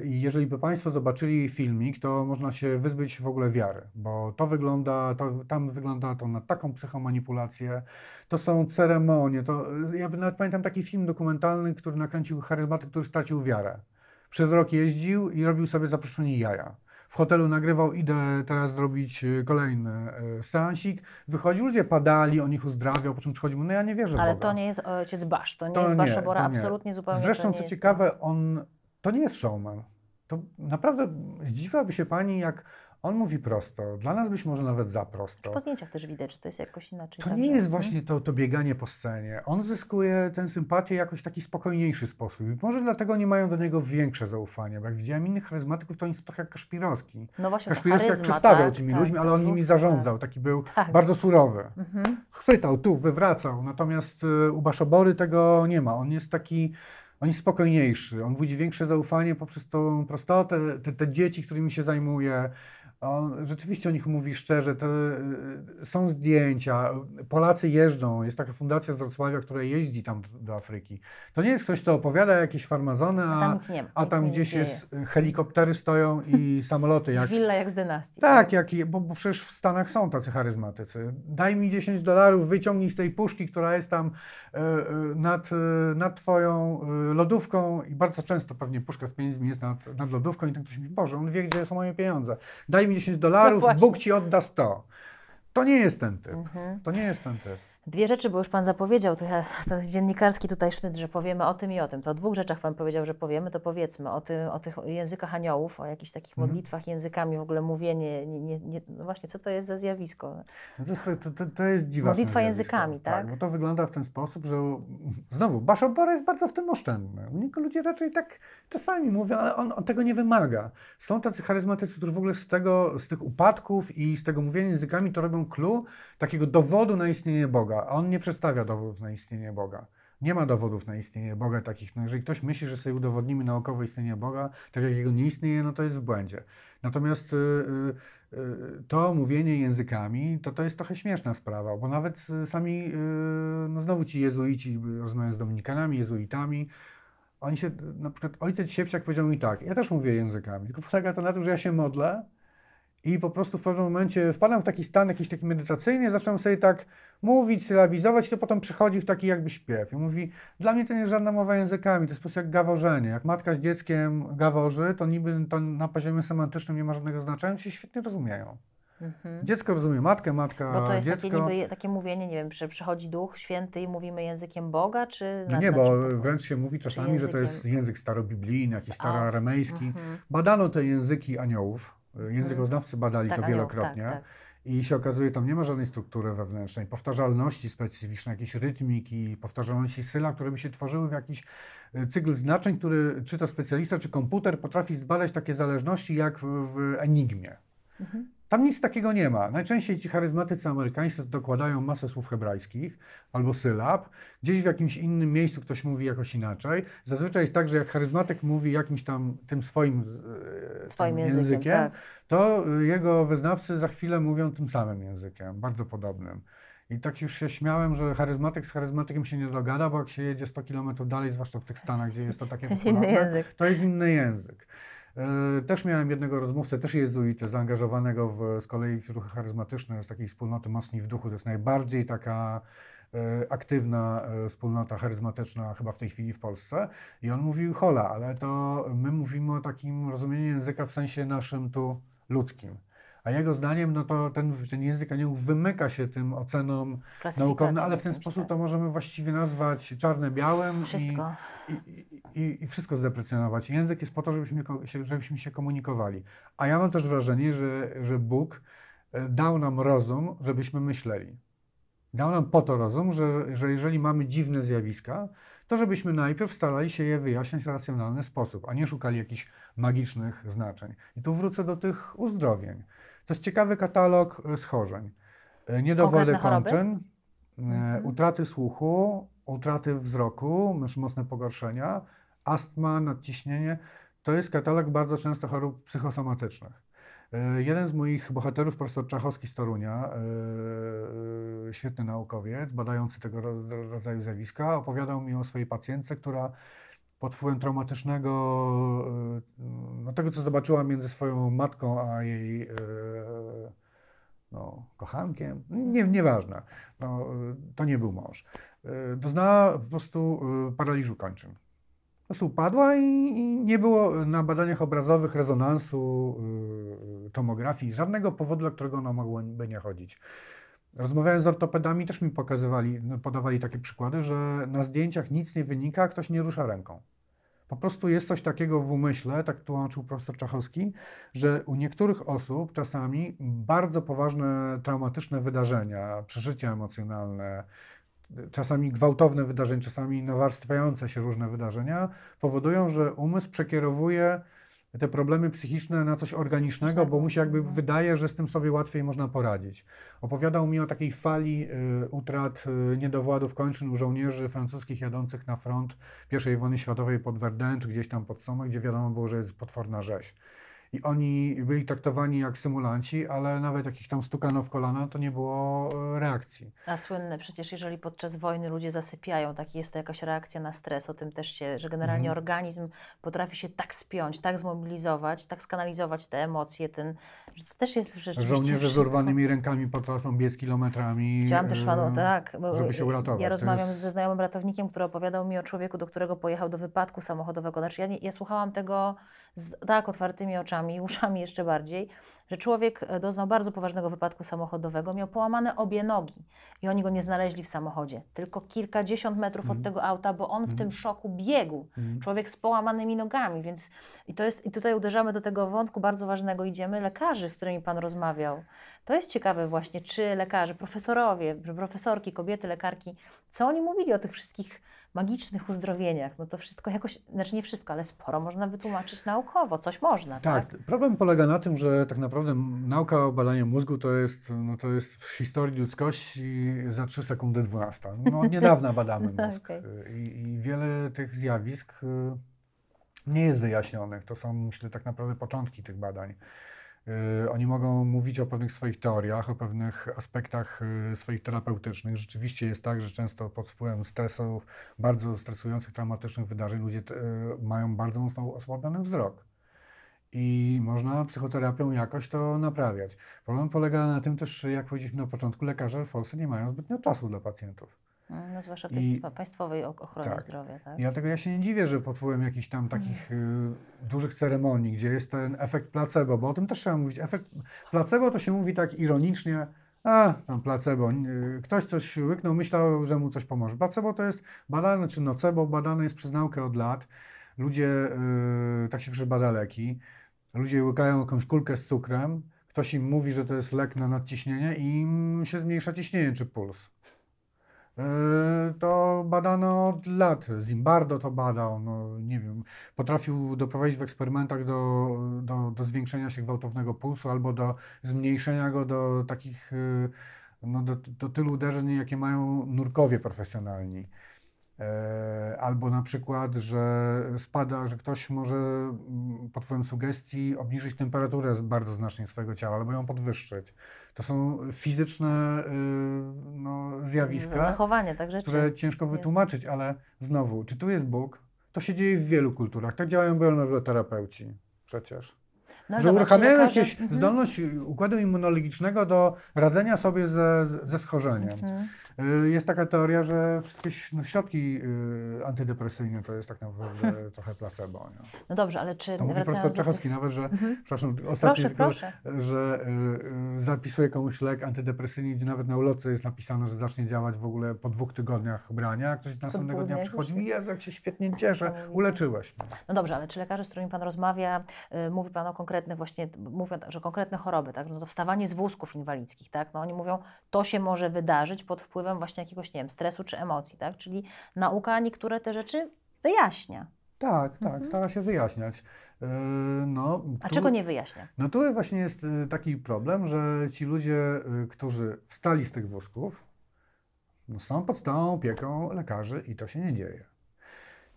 I jeżeli by Państwo zobaczyli filmik, to można się wyzbyć w ogóle wiary, bo to wygląda, to, tam wygląda to na taką psychomanipulację, to są ceremonie, to ja nawet pamiętam taki film dokumentalny, który nakręcił charyzmatyk, który stracił wiarę. Przez rok jeździł i robił sobie zaproszenie jaja. W hotelu nagrywał, idę teraz zrobić e, kolejny seansik. Wychodził, ludzie padali, on ich uzdrawiał, po czym przychodził, no ja nie wierzę w Ale Boga. to nie jest ojciec Basz, to nie To jest Baszobora, to nie. absolutnie zupełnie Zresztą, to co ciekawe, on to nie jest showman. To naprawdę zdziwiłaby się pani, jak on mówi prosto. Dla nas być może nawet za prosto. Po zdjęciach też widać, że to jest jakoś inaczej. To nie jest właśnie to, to bieganie po scenie. On zyskuje tę sympatię jakoś w taki spokojniejszy sposób. I może dlatego nie mają do niego większe zaufanie, bo jak widziałem innych charyzmatyków, to oni są trochę jak Kaszpirowski. No właśnie, Kaszpirowski jak charyzma, przestawiał tak, tymi tak, ludźmi, ale on to nimi rzuca, zarządzał. Taki był Tak. bardzo surowy. Tak. Mhm. Chwytał tu, wywracał. Natomiast y, u Baszobory tego nie ma. On jest taki, on jest spokojniejszy. On budzi większe zaufanie poprzez tą prostotę, te, te dzieci, którymi się zajmuje. On, rzeczywiście o nich mówi szczerze, to y, są zdjęcia, Polacy jeżdżą, jest taka fundacja z Wrocławia, która jeździ tam do, Afryki. To nie jest ktoś, kto opowiada jakieś farmazony, A a, tam nie a tam gdzieś jest, y, helikoptery stoją i samoloty. Jak, Willa jak z dynastii. tak, jak, bo, bo przecież w Stanach są tacy charyzmatycy. Daj mi 10 dolarów, wyciągnij z tej puszki, która jest tam e, e, nad, nad twoją lodówką i bardzo często pewnie puszka z pieniędzmi jest nad, nad lodówką i ten ktoś mówi, Boże, on wie, gdzie są moje pieniądze. Daj mi 10 dolarów, właśnie. Bóg ci odda 100. To nie jest ten typ. Mhm. To nie jest ten typ. Dwie rzeczy, bo już Pan zapowiedział, to, ja, to dziennikarski tutaj sznyt, że powiemy o tym i o tym. To o dwóch rzeczach Pan powiedział, że powiemy, to powiedzmy o, ty, o tych językach aniołów, o jakichś takich Mhm. modlitwach językami, w ogóle mówienie, nie, nie, nie, no właśnie, co to jest za zjawisko? No to, jest, to, to, to jest dziwaczne Modlitwa zjawisko. językami, tak? Bo to wygląda w ten sposób, że znowu, Baszobora jest bardzo w tym oszczędny. U niego ludzie raczej tak czasami mówią, ale on, on tego nie wymaga. Są tacy charyzmatycy, którzy w ogóle z, tego, z tych upadków i z tego mówienia językami to robią clue takiego dowodu na istnienie Boga. A on nie przedstawia dowodów na istnienie Boga. Nie ma dowodów na istnienie Boga takich. No jeżeli ktoś myśli, że sobie udowodnimy naukowo istnienie Boga, tak jak jego nie istnieje, no to jest w błędzie. Natomiast y, y, y, to mówienie językami, to to jest trochę śmieszna sprawa, bo nawet y, sami, y, no znowu ci jezuici, rozmawiam z dominikanami, jezuitami, oni się, na przykład ojciec Siepsiak powiedział mi tak, ja też mówię językami, tylko polega to na tym, że ja się modlę i po prostu w pewnym momencie wpadam w taki stan jakiś taki medytacyjny, zacząłem sobie tak mówić, sylabizować i to potem przechodzi w taki jakby śpiew. I mówi, dla mnie to nie jest żadna mowa językami, to jest po prostu jak gaworzenie. Jak matka z dzieckiem gaworzy, to niby to na poziomie semantycznym nie ma żadnego znaczenia, się świetnie rozumieją. Mhm. Dziecko rozumie matkę, matka Bo to jest dziecko. takie, niby, takie mówienie, nie wiem, że przychodzi Duch Święty i mówimy językiem Boga, czy... No nie, bo wręcz się mówi czasami, że to jest językiem- język starobiblijny, jakiś staroaramejski. Mhm. Badano te języki aniołów, językoznawcy badali Tak, to wielokrotnie. Tak, tak. I się okazuje, tam nie ma żadnej struktury wewnętrznej, powtarzalności specyficznej, jakiejś rytmiki, powtarzalności syla, które by się tworzyły w jakiś y, cykl znaczeń, który czy to specjalista, czy komputer potrafi zbadać takie zależności jak w, w Enigmie. Mhm. Tam nic takiego nie ma. Najczęściej ci charyzmatycy amerykańscy dokładają masę słów hebrajskich albo sylab. Gdzieś w jakimś innym miejscu ktoś mówi jakoś inaczej. Zazwyczaj jest tak, że jak charyzmatyk mówi jakimś tam tym swoim, e, Swoim tym językiem, tak. to y, jego wyznawcy za chwilę mówią tym samym językiem, bardzo podobnym. I tak już się śmiałem, że charyzmatyk z charyzmatykiem się nie dogada, bo jak się jedzie 100 km dalej, zwłaszcza w tych Stanach, gdzie jest to takie To jest popularne, to jest inny język. E, Też miałem jednego rozmówcę, też jezuitę, zaangażowanego w, z kolei w ruchy charyzmatyczne, z takiej wspólnoty Mocni w Duchu. To jest najbardziej taka e, aktywna e, wspólnota charyzmatyczna chyba w tej chwili w Polsce. I on mówił, hola, ale to my mówimy o takim rozumieniu języka w sensie naszym tu ludzkim. A jego zdaniem, no to ten, ten język aniołów wymyka się tym ocenom naukowym, ale w ten sposób to możemy właściwie nazwać czarne-białym. i- Wszystko. i, i, i- wszystko zdeprecjonować. Język jest po to, żebyśmy, żebyśmy się komunikowali. A ja mam też wrażenie, że, że Bóg e, dał nam rozum, żebyśmy myśleli. Dał nam po to rozum, że, że jeżeli mamy dziwne zjawiska, to żebyśmy najpierw starali się je wyjaśniać w racjonalny sposób, a nie szukali jakichś magicznych znaczeń. I tu wrócę do tych uzdrowień. To jest ciekawy katalog e, schorzeń. E, Niedowody kończyn, e, Mhm. utraty słuchu, utraty wzroku, mocne pogorszenia, astma, nadciśnienie. To jest katalog bardzo często chorób psychosomatycznych. Jeden z moich bohaterów, profesor Czachowski z Torunia, świetny naukowiec, badający tego ro- rodzaju zjawiska, opowiadał mi o swojej pacjentce, która pod wpływem traumatycznego, e, no tego co zobaczyła między swoją matką a jej e, no, kochankiem, nie, nieważne, no, e, to nie był mąż, doznała po prostu paraliżu kończyn. Po prostu upadła i, i nie było na badaniach obrazowych, rezonansu, tomografii, żadnego powodu, dla którego ona mogłaby nie chodzić. Rozmawiając z ortopedami, też mi pokazywali, no, podawali takie przykłady, że na zdjęciach nic nie wynika, a ktoś nie rusza ręką. Po prostu jest coś takiego w umyśle, tak tłumaczył profesor Czachowski, że u niektórych osób czasami bardzo poważne, traumatyczne wydarzenia, przeżycia emocjonalne, czasami gwałtowne wydarzenia, czasami nawarstwiające się różne wydarzenia, powodują, że umysł przekierowuje te problemy psychiczne na coś organicznego, bo mu się jakby wydaje, że z tym sobie łatwiej można poradzić. Opowiadał mi o takiej fali y, utrat y, niedowładów kończyn u żołnierzy francuskich jadących na front I wojny światowej pod Verdun, czy gdzieś tam pod Somme, gdzie wiadomo było, że jest potworna rzeź. I oni byli traktowani jak symulanci, ale nawet jak ich tam stukano w kolana, to nie było e, reakcji. A słynne przecież, jeżeli podczas wojny ludzie zasypiają, tak jest to jakaś reakcja na stres, o tym też się, że generalnie Mhm. organizm potrafi się tak spiąć, tak zmobilizować, tak skanalizować te emocje, ten, że to też jest rzeczywiście Żołnierze z urwanymi rękami potrafią biec kilometrami. Chciałam też panu, e, tak, bo żeby się uratować. ja rozmawiam jest- ze znajomym ratownikiem, który opowiadał mi o człowieku, do którego pojechał do wypadku samochodowego. Znaczy ja, nie, ja słuchałam tego z tak otwartymi oczami i uszami jeszcze bardziej, że człowiek e, doznał bardzo poważnego wypadku samochodowego, miał połamane obie nogi i oni go nie znaleźli w samochodzie, tylko kilkadziesiąt metrów Mhm. od tego auta, bo on w tym szoku biegł. Mhm. Człowiek z połamanymi nogami, więc i to jest, i tutaj uderzamy do tego wątku bardzo ważnego, idziemy lekarzy, z którymi Pan rozmawiał. To jest ciekawe właśnie, czy lekarze, profesorowie, profesorki, kobiety, lekarki, co oni mówili o tych wszystkich magicznych uzdrowieniach. No to wszystko jakoś, znaczy nie wszystko, ale sporo można wytłumaczyć naukowo, coś można, tak? Tak, problem polega na tym, że tak naprawdę nauka o badaniu mózgu to jest, no to jest w historii ludzkości za 3 sekundy 12. No, od niedawna badamy mózg Okej. Y, I, i wiele tych zjawisk y, nie jest wyjaśnionych. To są, myślę, tak naprawdę początki tych badań. Y, Oni mogą mówić o pewnych swoich teoriach, o pewnych aspektach y, swoich terapeutycznych. Rzeczywiście jest tak, że często pod wpływem stresów, bardzo stresujących, traumatycznych wydarzeń ludzie y, mają bardzo mocno osłabiony wzrok. I można psychoterapią jakoś to naprawiać. Problem polega na tym też, jak powiedzieliśmy na początku, lekarze w Polsce nie mają zbytnio czasu dla pacjentów. Mm, No, zwłaszcza w tej I- państwowej ochronie tak. zdrowia, tak? I dlatego ja się nie dziwię, że pod wpływem jakichś tam takich y, dużych ceremonii, gdzie jest ten efekt placebo, bo o tym też trzeba mówić. Efekt placebo to się mówi tak ironicznie, a tam placebo, y, ktoś coś łyknął, myślał, że mu coś pomoże. Placebo to jest badane, czy nocebo badane jest przez naukę od lat. Ludzie, y, tak się przebada leki, ludzie łykają jakąś kulkę z cukrem, ktoś im mówi, że to jest lek na nadciśnienie i im się zmniejsza ciśnienie czy puls. Yy, To badano od lat. Zimbardo to badał, no nie wiem, potrafił doprowadzić w eksperymentach do, do, do zwiększenia się gwałtownego pulsu albo do zmniejszenia go do takich, yy, no do, do tylu uderzeń, jakie mają nurkowie profesjonalni. E, Albo na przykład, że spada, że ktoś może mm, pod wpływem sugestii obniżyć temperaturę bardzo znacznie swojego ciała albo ją podwyższyć. To są fizyczne y, no, zjawiska, Zachowanie, tak które ciężko jest. wytłumaczyć, ale znowu, czy tu jest Bóg? To się dzieje w wielu kulturach. Tak działają bioenergoterapeuci przecież. No, że uruchamiają jakieś Mhm. zdolność układu immunologicznego do radzenia sobie ze, ze schorzeniem. Mhm. Y, Jest taka teoria, że wszystkie no, środki y, antydepresyjne to jest tak naprawdę trochę placebo. Nie? No dobrze, ale czy To mówi profesor do tych- nawet, że, Mhm. przepraszam, ostatnio Proszę, tylko, proszę. że y, y, zapisuje komuś lek antydepresyjny, gdzie nawet na ulotce jest napisane, że zacznie działać w ogóle po dwóch tygodniach brania, a ktoś następnego dnia przychodzi i Jezu, jak się świetnie cieszę, uleczyłeś mnie. No dobrze, ale czy lekarze, z którymi Pan rozmawia, y, mówi Pan o konkretnych właśnie, mówią, że konkretne choroby, tak? No to wstawanie z wózków inwalidzkich, tak? No oni mówią, to się może wydarzyć pod wpływem właśnie jakiegoś, nie wiem, stresu czy emocji, tak? Czyli nauka niektóre te rzeczy wyjaśnia. Tak, tak, Mhm. stara się wyjaśniać. Y, no, A tu- czego nie wyjaśnia? No tu właśnie jest y, taki problem, że ci ludzie, y, którzy wstali z tych wózków, no są pod stałą opieką lekarzy i to się nie dzieje.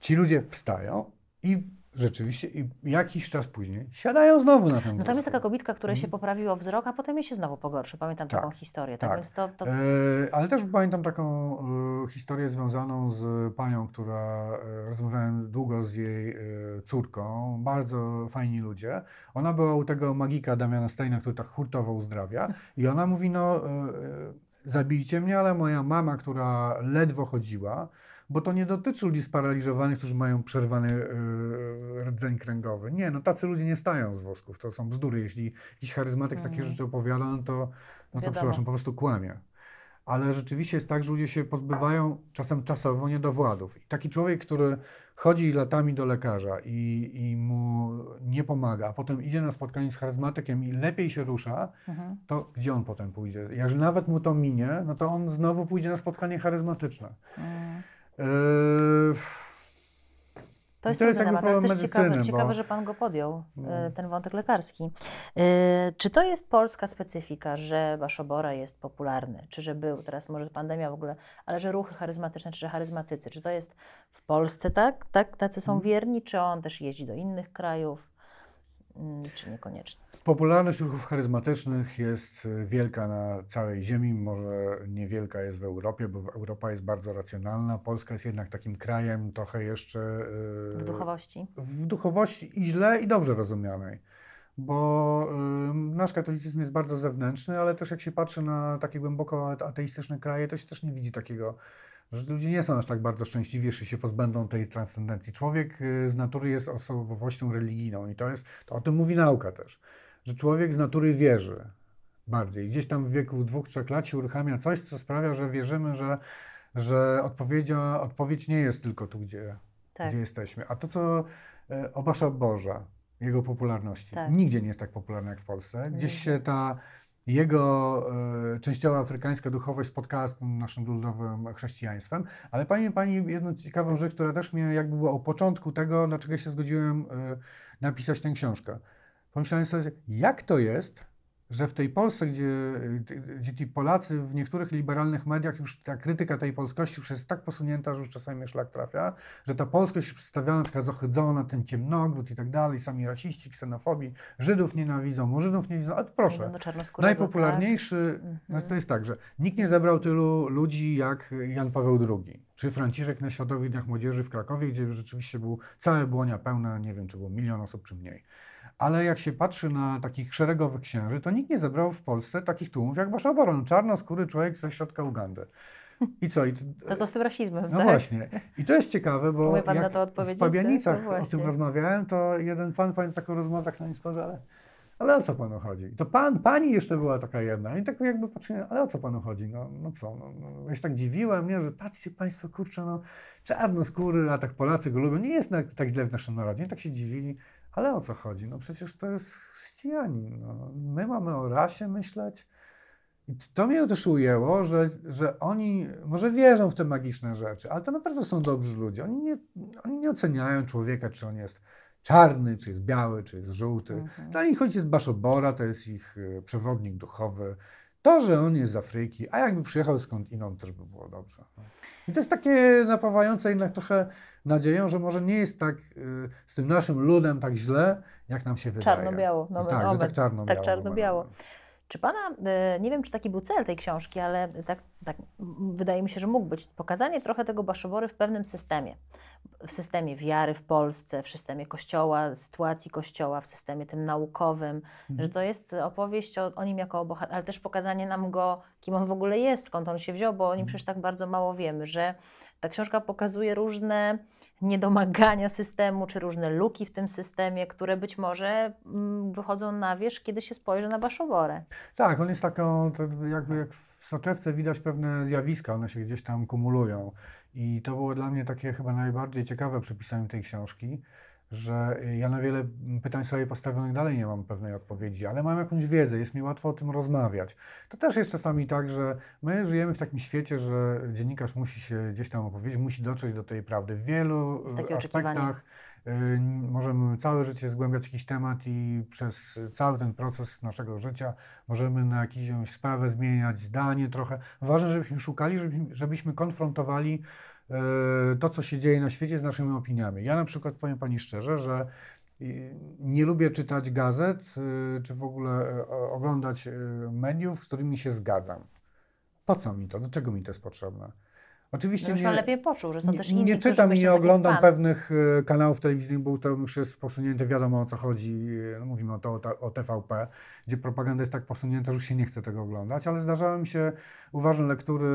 Ci ludzie wstają i rzeczywiście i jakiś czas później siadają znowu na tym No tam jest taka kobitka, której się Mhm. poprawiło wzrok, a potem jej się znowu pogorszy. Pamiętam Tak, taką historię, tak? tak. Więc to, to E, ale też pamiętam taką e, historię związaną z panią, która e, rozmawiałem długo z jej e, córką. Bardzo fajni ludzie. Ona była u tego magika Damiana Steina, który tak hurtowo uzdrawia. I ona mówi: No, e, e, zabijcie mnie, ale moja mama, która ledwo chodziła, bo to nie dotyczy ludzi sparaliżowanych, którzy mają przerwany e, rdzeń kręgowy. Nie, no tacy ludzie nie stają z wózków. To są bzdury. Jeśli jakiś charyzmatyk takie Mhm. rzeczy opowiada, no to, no to Wiadomo. przepraszam, po prostu kłamie. Ale rzeczywiście jest tak, że ludzie się pozbywają czasem czasowo niedowładów. I taki człowiek, który chodzi latami do lekarza i, i mu nie pomaga, a potem idzie na spotkanie z charyzmatykiem i lepiej się rusza, mhm. to gdzie on potem pójdzie? Jeżeli nawet mu to minie, no to on znowu pójdzie na spotkanie charyzmatyczne. Mm. To jest, to ten jest temat, ale też ciekawe, medycyny, ciekawe bo- że Pan go podjął, No. e, ten wątek lekarski. E, Czy to jest polska specyfika, że Baszobora jest popularny? Czy że był, teraz może pandemia w ogóle, ale że ruchy charyzmatyczne, czy że charyzmatycy, czy to jest w Polsce tak? tak? Tacy są Mhm. wierni, czy on też jeździ do innych krajów? mm, czy niekoniecznie? Popularność ruchów charyzmatycznych jest y, wielka na całej Ziemi, może niewielka jest w Europie, bo Europa jest bardzo racjonalna. Polska jest jednak takim krajem trochę jeszcze. y, W duchowości? w duchowości i źle i dobrze rozumianej. Bo nasz katolicyzm jest bardzo zewnętrzny, ale też jak się patrzy na takie głęboko ate- ateistyczne kraje, to się też nie widzi takiego, że ludzie nie są aż tak bardzo szczęśliwi, jeśli się pozbędą tej transcendencji. Człowiek y, z natury jest osobowością religijną i to jest, to o tym mówi nauka też, że człowiek z natury wierzy bardziej. Gdzieś tam w wieku dwóch, trzech lat się uruchamia coś, co sprawia, że wierzymy, że, że odpowiedź nie jest tylko tu, gdzie, Tak. gdzie jesteśmy. A to, co e, Obasza Boża, jego popularności, Tak. nigdzie nie jest tak popularna jak w Polsce. Gdzieś Nigdzie. się ta jego e, częściowo afrykańska duchowość spotkała z tym naszym ludowym chrześcijaństwem. Ale pani, pani jedną ciekawą rzecz, która też mnie jakby była u początku tego, dlaczego się zgodziłem e, napisać tę książkę. Pomyślałem sobie, jak to jest, że w tej Polsce, gdzie, gdzie ci Polacy w niektórych liberalnych mediach już ta krytyka tej polskości już jest tak posunięta, że już czasami szlak trafia, że ta polskość jest przedstawiana taka zohydzona, ten ciemnogród i tak dalej, sami rasiści, ksenofobi, Żydów nienawidzą, Murzynów nienawidzą, ale proszę. Najpopularniejszy, Tak? no to jest tak, że nikt nie zebrał tylu ludzi jak Jan Paweł II, czy Franciszek na Światowych Dniach Młodzieży w Krakowie, gdzie rzeczywiście był całe błonia pełna, nie wiem, czy było milion osób, czy mniej. Ale jak się patrzy na takich szeregowych księży, to nikt nie zebrał w Polsce takich tłumów jak Basza Baron, czarnoskóry człowiek ze środka Ugandy. I co? I to, To co z tym rasizmem, no tak? właśnie. I to jest ciekawe, bo pan jak na to odpowiedzieć, w Pabianicach tak? No o tym rozmawiałem, to jeden pan, pamiętam taką rozmowę, tak na nim spojrzał, ale, ale o co panu chodzi? I to pan, pani jeszcze była taka jedna. I tak jakby patrzyłem, ale o co panu chodzi? No, no co? No, no, ja się tak dziwiłem, nie, że patrzcie państwo, kurczę, no czarnoskóry, a tak Polacy go lubią. Nie jest tak, tak źle w naszym narodzie. I tak się dziwili. Ale o co chodzi? No przecież to jest chrześcijanin. No. My mamy o rasie myśleć. I to mnie też ujęło, że, że oni może wierzą w te magiczne rzeczy, ale to naprawdę są dobrzy ludzie. Oni nie, oni nie oceniają człowieka, czy on jest czarny, czy jest biały, czy jest żółty. Mhm. Dla nich choć jest Baszobora, to jest ich y, przewodnik duchowy. To, że on jest z Afryki, a jakby przyjechał skąd inąd, też by było dobrze. I to jest takie napawające jednak trochę nadzieją, że może nie jest tak y, z tym naszym ludem tak źle, jak nam się wydaje. Czarno-biało, no tak, że omen. tak czarno-biało. Tak czarno-biało. Czy pana, e, nie wiem czy taki był cel tej książki, ale tak, tak wydaje mi się, że mógł być pokazanie trochę tego Baszobory w pewnym systemie. W systemie wiary w Polsce, w systemie kościoła, sytuacji kościoła, w systemie tym naukowym, Mhm. że to jest opowieść o, o nim jako o bohaterze, ale też pokazanie nam go, kim on w ogóle jest, skąd on się wziął, bo o nim Mhm. przecież tak bardzo mało wiemy, że ta książka pokazuje różne niedomagania systemu, czy różne luki w tym systemie, które być może mm, wychodzą na wierzch, kiedy się spojrzy na Baszoborę. Tak, on jest taką, jakby jak w soczewce widać pewne zjawiska, one się gdzieś tam kumulują. I to było dla mnie takie chyba najbardziej ciekawe przy pisaniu tej książki, że ja na wiele pytań sobie postawionych dalej nie mam pewnej odpowiedzi, ale mam jakąś wiedzę, jest mi łatwo o tym rozmawiać. To też jest czasami tak, że my żyjemy w takim świecie, że dziennikarz musi się gdzieś tam opowiedzieć, musi dotrzeć do tej prawdy. W wielu oczekiwanie. aspektach y, możemy całe życie zgłębiać jakiś temat i przez cały ten proces naszego życia możemy na jakąś sprawę zmieniać zdanie trochę. Ważne, żebyśmy szukali, żebyśmy, żebyśmy konfrontowali to, co się dzieje na świecie z naszymi opiniami. Ja na przykład powiem Pani szczerze, że y, nie lubię czytać gazet, y, czy w ogóle e, oglądać e, mediów, z którymi się zgadzam. Po co mi to? Do czego mi to jest potrzebne? Oczywiście Żebyś nie, lepiej poczuł, że są nie, też inni, nie czytam i nie tak jak oglądam pan. pewnych e, kanałów telewizyjnych, bo to już jest posunięte, wiadomo o co chodzi. e, No, mówimy o, to, o, TVP, gdzie propaganda jest tak posunięta, że już się nie chce tego oglądać, ale zdarzały mi się uważne lektury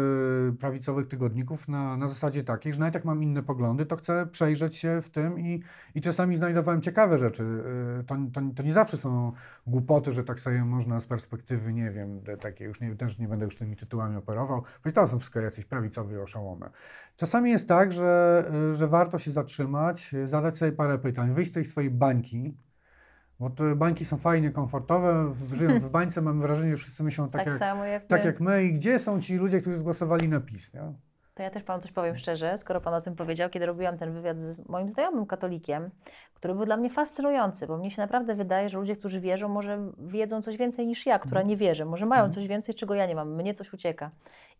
prawicowych tygodników na, na zasadzie takiej, że nawet jak mam inne poglądy, to chcę przejrzeć się w tym i, i czasami znajdowałem ciekawe rzeczy. E, To, to, to nie zawsze są głupoty, że tak sobie można z perspektywy, nie wiem, takie już nie, też nie będę już tymi tytułami operował, i to są wszystko jacyś prawicowe Czasami jest tak, że, y, że warto się zatrzymać, y, zadać sobie parę pytań, wyjść z tej swojej bańki, bo te bańki są fajnie komfortowe, w- żyjąc w bańce mam wrażenie, że wszyscy myślą tak, Tak, jak, samo jak, tak my. jak my i gdzie są ci ludzie, którzy zgłosowali na PiS, nie? To ja też panu coś powiem szczerze, skoro pan o tym powiedział, kiedy robiłam ten wywiad z moim znajomym katolikiem, który był dla mnie fascynujący, bo mnie się naprawdę wydaje, że ludzie, którzy wierzą, może wiedzą coś więcej niż ja, która nie wierzę. Może mają coś więcej, czego ja nie mam. Mnie coś ucieka.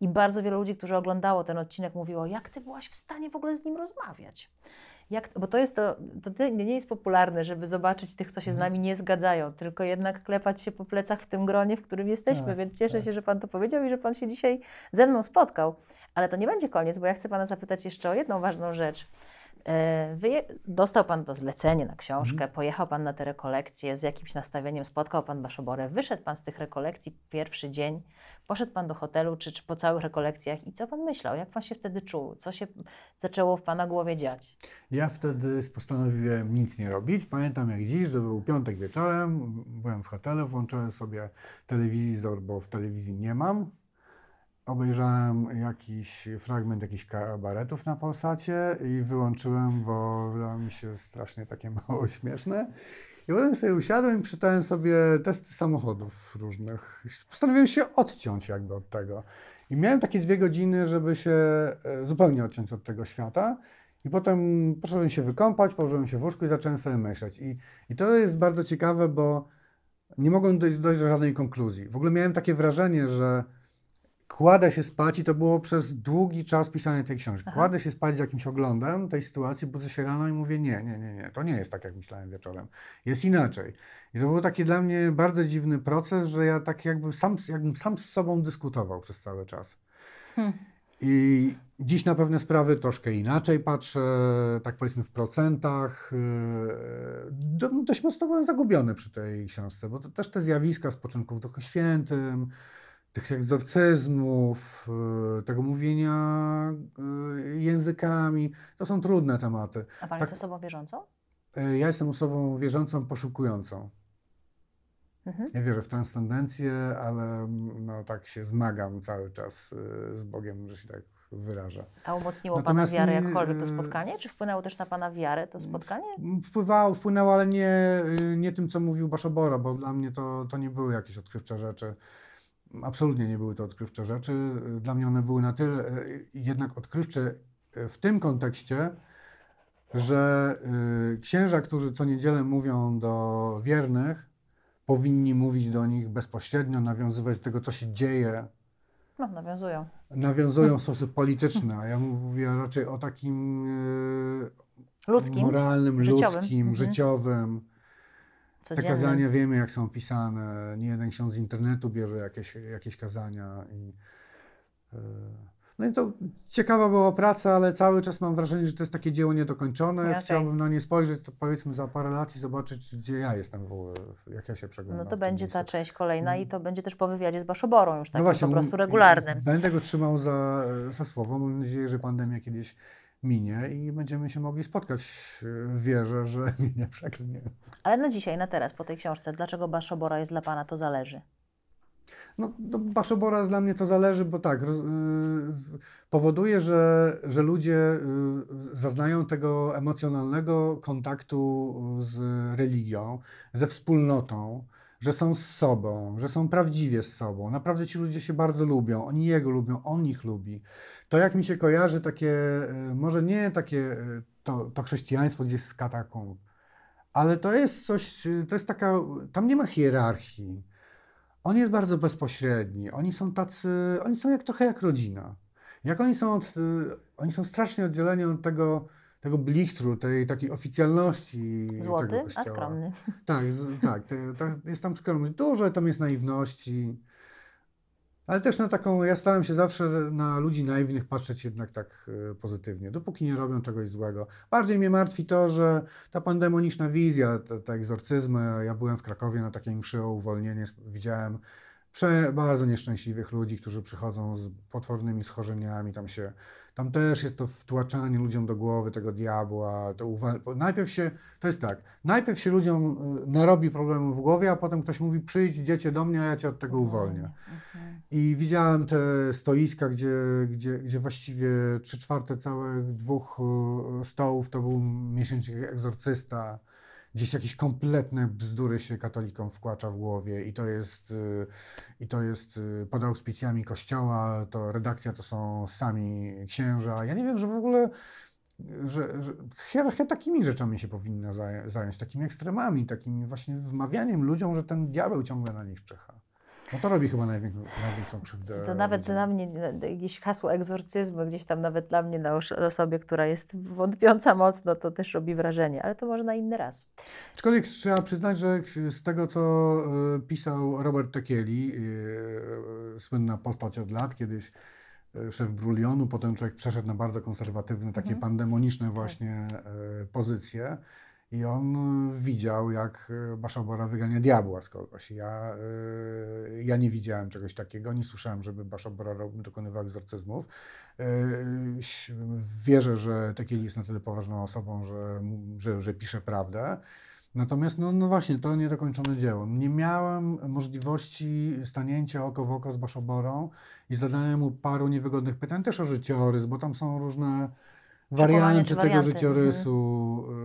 I bardzo wielu ludzi, którzy oglądało ten odcinek, mówiło, jak ty byłaś w stanie w ogóle z nim rozmawiać. Jak, bo to jest to, to nie jest popularne, żeby zobaczyć tych, co się z Mhm. nami nie zgadzają, tylko jednak klepać się po plecach w tym gronie, w którym jesteśmy, Tak, więc cieszę tak. się, że Pan to powiedział i że Pan się dzisiaj ze mną spotkał. Ale to nie będzie koniec, bo ja chcę Pana zapytać jeszcze o jedną ważną rzecz. E, Wyje- dostał Pan to zlecenie na książkę, Mhm. pojechał Pan na te rekolekcje z jakimś nastawieniem, spotkał Pan Baszoborę, wyszedł Pan z tych rekolekcji pierwszy dzień, poszedł Pan do hotelu czy, czy po całych rekolekcjach i co Pan myślał? Jak Pan się wtedy czuł? Co się zaczęło w Pana głowie dziać? Ja wtedy postanowiłem nic nie robić. Pamiętam jak dziś, to był piątek wieczorem, byłem w hotelu, włączyłem sobie telewizor, bo w telewizji nie mam. Obejrzałem jakiś fragment jakichś kabaretów na Polsacie i wyłączyłem, bo wydało mi się strasznie takie mało śmieszne. I potem sobie usiadłem i czytałem sobie testy samochodów różnych. Postanowiłem się odciąć jakby od tego. I miałem takie dwie godziny, żeby się e, zupełnie odciąć od tego świata. I potem poszedłem się wykąpać, położyłem się w łóżku i zacząłem sobie myśleć. I, i to jest bardzo ciekawe, bo nie mogłem dojść, dojść do żadnej konkluzji. W ogóle miałem takie wrażenie, że kładę się spać i to było przez długi czas pisania tej książki. Aha. Kładę się spać z jakimś oglądem tej sytuacji, budzę się rano i mówię nie, nie, nie, nie, to nie jest tak, jak myślałem wieczorem. Jest inaczej. I to był taki dla mnie bardzo dziwny proces, że ja tak jakby sam, jakbym sam z sobą dyskutował przez cały czas. Hmm. I dziś na pewne sprawy troszkę inaczej patrzę, tak powiedzmy w procentach. Yy, do- Dość mocno byłem zagubiony przy tej książce, bo to też te zjawiska spoczynku w Duchu Świętym, tych egzorcyzmów, yy, tego mówienia yy, językami, to są trudne tematy. A Pan Tak. jest osobą wierzącą? Yy, Ja jestem osobą wierzącą, poszukującą. Mhm. Ja wierzę w transcendencję, ale no, tak się zmagam cały czas z Bogiem, że się tak wyrażę. A umocniło Natomiast Pana wiarę jakkolwiek to y- spotkanie? Czy wpłynęło też na Pana wiarę to spotkanie? Wpływało, wpłynęło, ale nie, y, nie tym, co mówił Baszobora, bo dla mnie to, to nie były jakieś odkrywcze rzeczy. Absolutnie nie były to odkrywcze rzeczy. Dla mnie one były na tyle y, jednak odkrywcze y, w tym kontekście, że y, księża, którzy co niedzielę mówią do wiernych, powinni mówić do nich bezpośrednio, nawiązywać do tego, co się dzieje No, nawiązują. nawiązują w sposób polityczny, a ja mówię raczej o takim e, Ludzkim, moralnym, życiowym. ludzkim, Mhm. życiowym. Te kazania wiemy, jak są pisane. Nie jeden ksiądz z internetu bierze jakieś, jakieś kazania. I, e, no i to ciekawa była praca, ale cały czas mam wrażenie, że to jest takie dzieło niedokończone. Okej. Chciałbym na nie spojrzeć, to powiedzmy za parę lat i zobaczyć, gdzie ja jestem w jak ja się przeglądam. No to będzie miejscu. ta część kolejna i to będzie też po wywiadzie z Baszoborą już takim No właśnie, po prostu um, regularnym. Będę go trzymał za, za słowo. Mam nadzieję, że pandemia kiedyś minie i będziemy się mogli spotkać w wierze, że minie przeklnie. Ale na dzisiaj, na teraz, po tej książce, dlaczego Baszobora jest dla Pana, to zależy. No, do Baszobora dla mnie to zależy, bo tak, roz, y, powoduje, że, że ludzie y, zaznają tego emocjonalnego kontaktu z religią, ze wspólnotą, że są z sobą, że są prawdziwie z sobą. Naprawdę ci ludzie się bardzo lubią, oni jego lubią, on ich lubi. To jak mi się kojarzy takie, y, może nie takie y, to, to chrześcijaństwo gdzieś z katakumb, ale to jest coś, y, to jest taka, tam nie ma hierarchii. On jest bardzo bezpośredni. Oni są tacy, oni są jak, trochę jak rodzina. Jak oni są, od, oni są strasznie oddzieleni od tego, tego blichtru, tej takiej oficjalności Złoty, tego a kościoła. skromny. Tak, z, tak, te, te, jest tam skromność. Dużo tam jest naiwności. Ale też na taką, ja staram się zawsze na ludzi naiwnych patrzeć jednak tak e, pozytywnie, dopóki nie robią czegoś złego. Bardziej mnie martwi to, że ta pandemoniczna wizja, te, te egzorcyzmy, ja byłem w Krakowie na takiej mszy o uwolnienie, widziałem prze, bardzo nieszczęśliwych ludzi, którzy przychodzą z potwornymi schorzeniami, tam się, tam też jest to wtłaczanie ludziom do głowy tego diabła, to uwa- bo najpierw się, to jest tak, najpierw się ludziom y, narobi problemów w głowie, a potem ktoś mówi przyjdź, dziecię do mnie, a ja cię od tego uwolnię. Mhm. I widziałem te stoiska, gdzie, gdzie, gdzie właściwie trzy czwarte całych dwóch e, stołów to był miesięcznik egzorcysta. Gdzieś jakieś kompletne bzdury się katolikom wkłacza w głowie i to jest, y, i to jest y, pod auspicjami kościoła, to redakcja to są sami księża. Ja nie wiem, że w ogóle, że, że takimi rzeczami się powinna zająć, takimi ekstremami, takimi właśnie wmawianiem ludziom, że ten diabeł ciągle na nich czyha. No to robi chyba największą, największą krzywdę. To nawet dla mnie e, jakieś hasło egzorcyzmu, gdzieś tam nawet dla mnie na osobie, która jest wątpiąca mocno, to też robi wrażenie, ale to może na inny raz. Aczkolwiek trzeba przyznać, że z tego, co y, pisał Robert Tekieli, y, słynna postać od lat, kiedyś y, szef Brulionu, potem człowiek przeszedł na bardzo konserwatywne, takie Mhm. pandemoniczne właśnie y, pozycje. I on y, widział, jak y, Baszabora wygania diabła z kogoś. Ja, y, ja nie widziałem czegoś takiego, nie słyszałem, żeby Baszabora dokonywał egzorcyzmów. Wierzę, że Tekieli jest na tyle poważną osobą, że, że, że pisze prawdę. Natomiast, no, no właśnie, to niedokończone dzieło. Nie miałem możliwości stanięcia oko w oko z Baszoborą i zadania mu paru niewygodnych pytań, też o życiorys, bo tam są różne warianty czy tego warianty, życiorysu, y,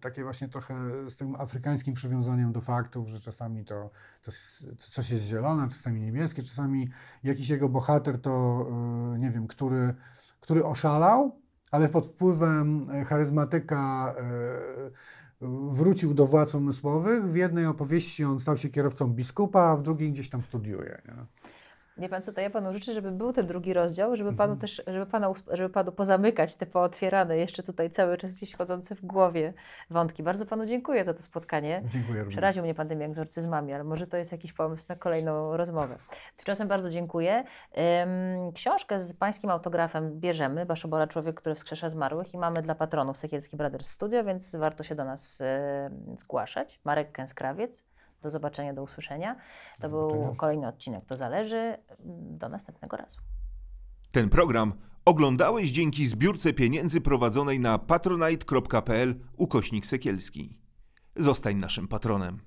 takie właśnie trochę z tym afrykańskim przywiązaniem do faktów, że czasami to, to, to coś jest zielone, czasami niebieskie, czasami jakiś jego bohater to, y, nie wiem, który, który oszalał, ale pod wpływem e, charyzmatyka e, wrócił do władz umysłowych. W jednej opowieści on stał się kierowcą biskupa, a w drugiej gdzieś tam studiuje. Nie? Wie pan co, to ja panu życzę, żeby był ten drugi rozdział, żeby panu Mhm. też, żeby, pana, żeby panu pozamykać te pootwierane, jeszcze tutaj cały czas gdzieś chodzące w głowie wątki. Bardzo panu dziękuję za to spotkanie. Dziękuję również. Przeraził mnie pan tymi egzorcyzmami, ale może to jest jakiś pomysł na kolejną rozmowę. Tymczasem bardzo dziękuję. Książkę z pańskim autografem bierzemy, Baszobora Człowiek, który wskrzesza zmarłych i mamy dla patronów Sekielski Brothers Studio, więc warto się do nas zgłaszać. Marek Kęskrawiec. Do zobaczenia, do usłyszenia. To Do zobaczenia. był kolejny odcinek. To zależy. Do następnego razu. Ten program oglądałeś dzięki zbiórce pieniędzy prowadzonej na patronite.pl ukośnik Sekielski. Zostań naszym patronem.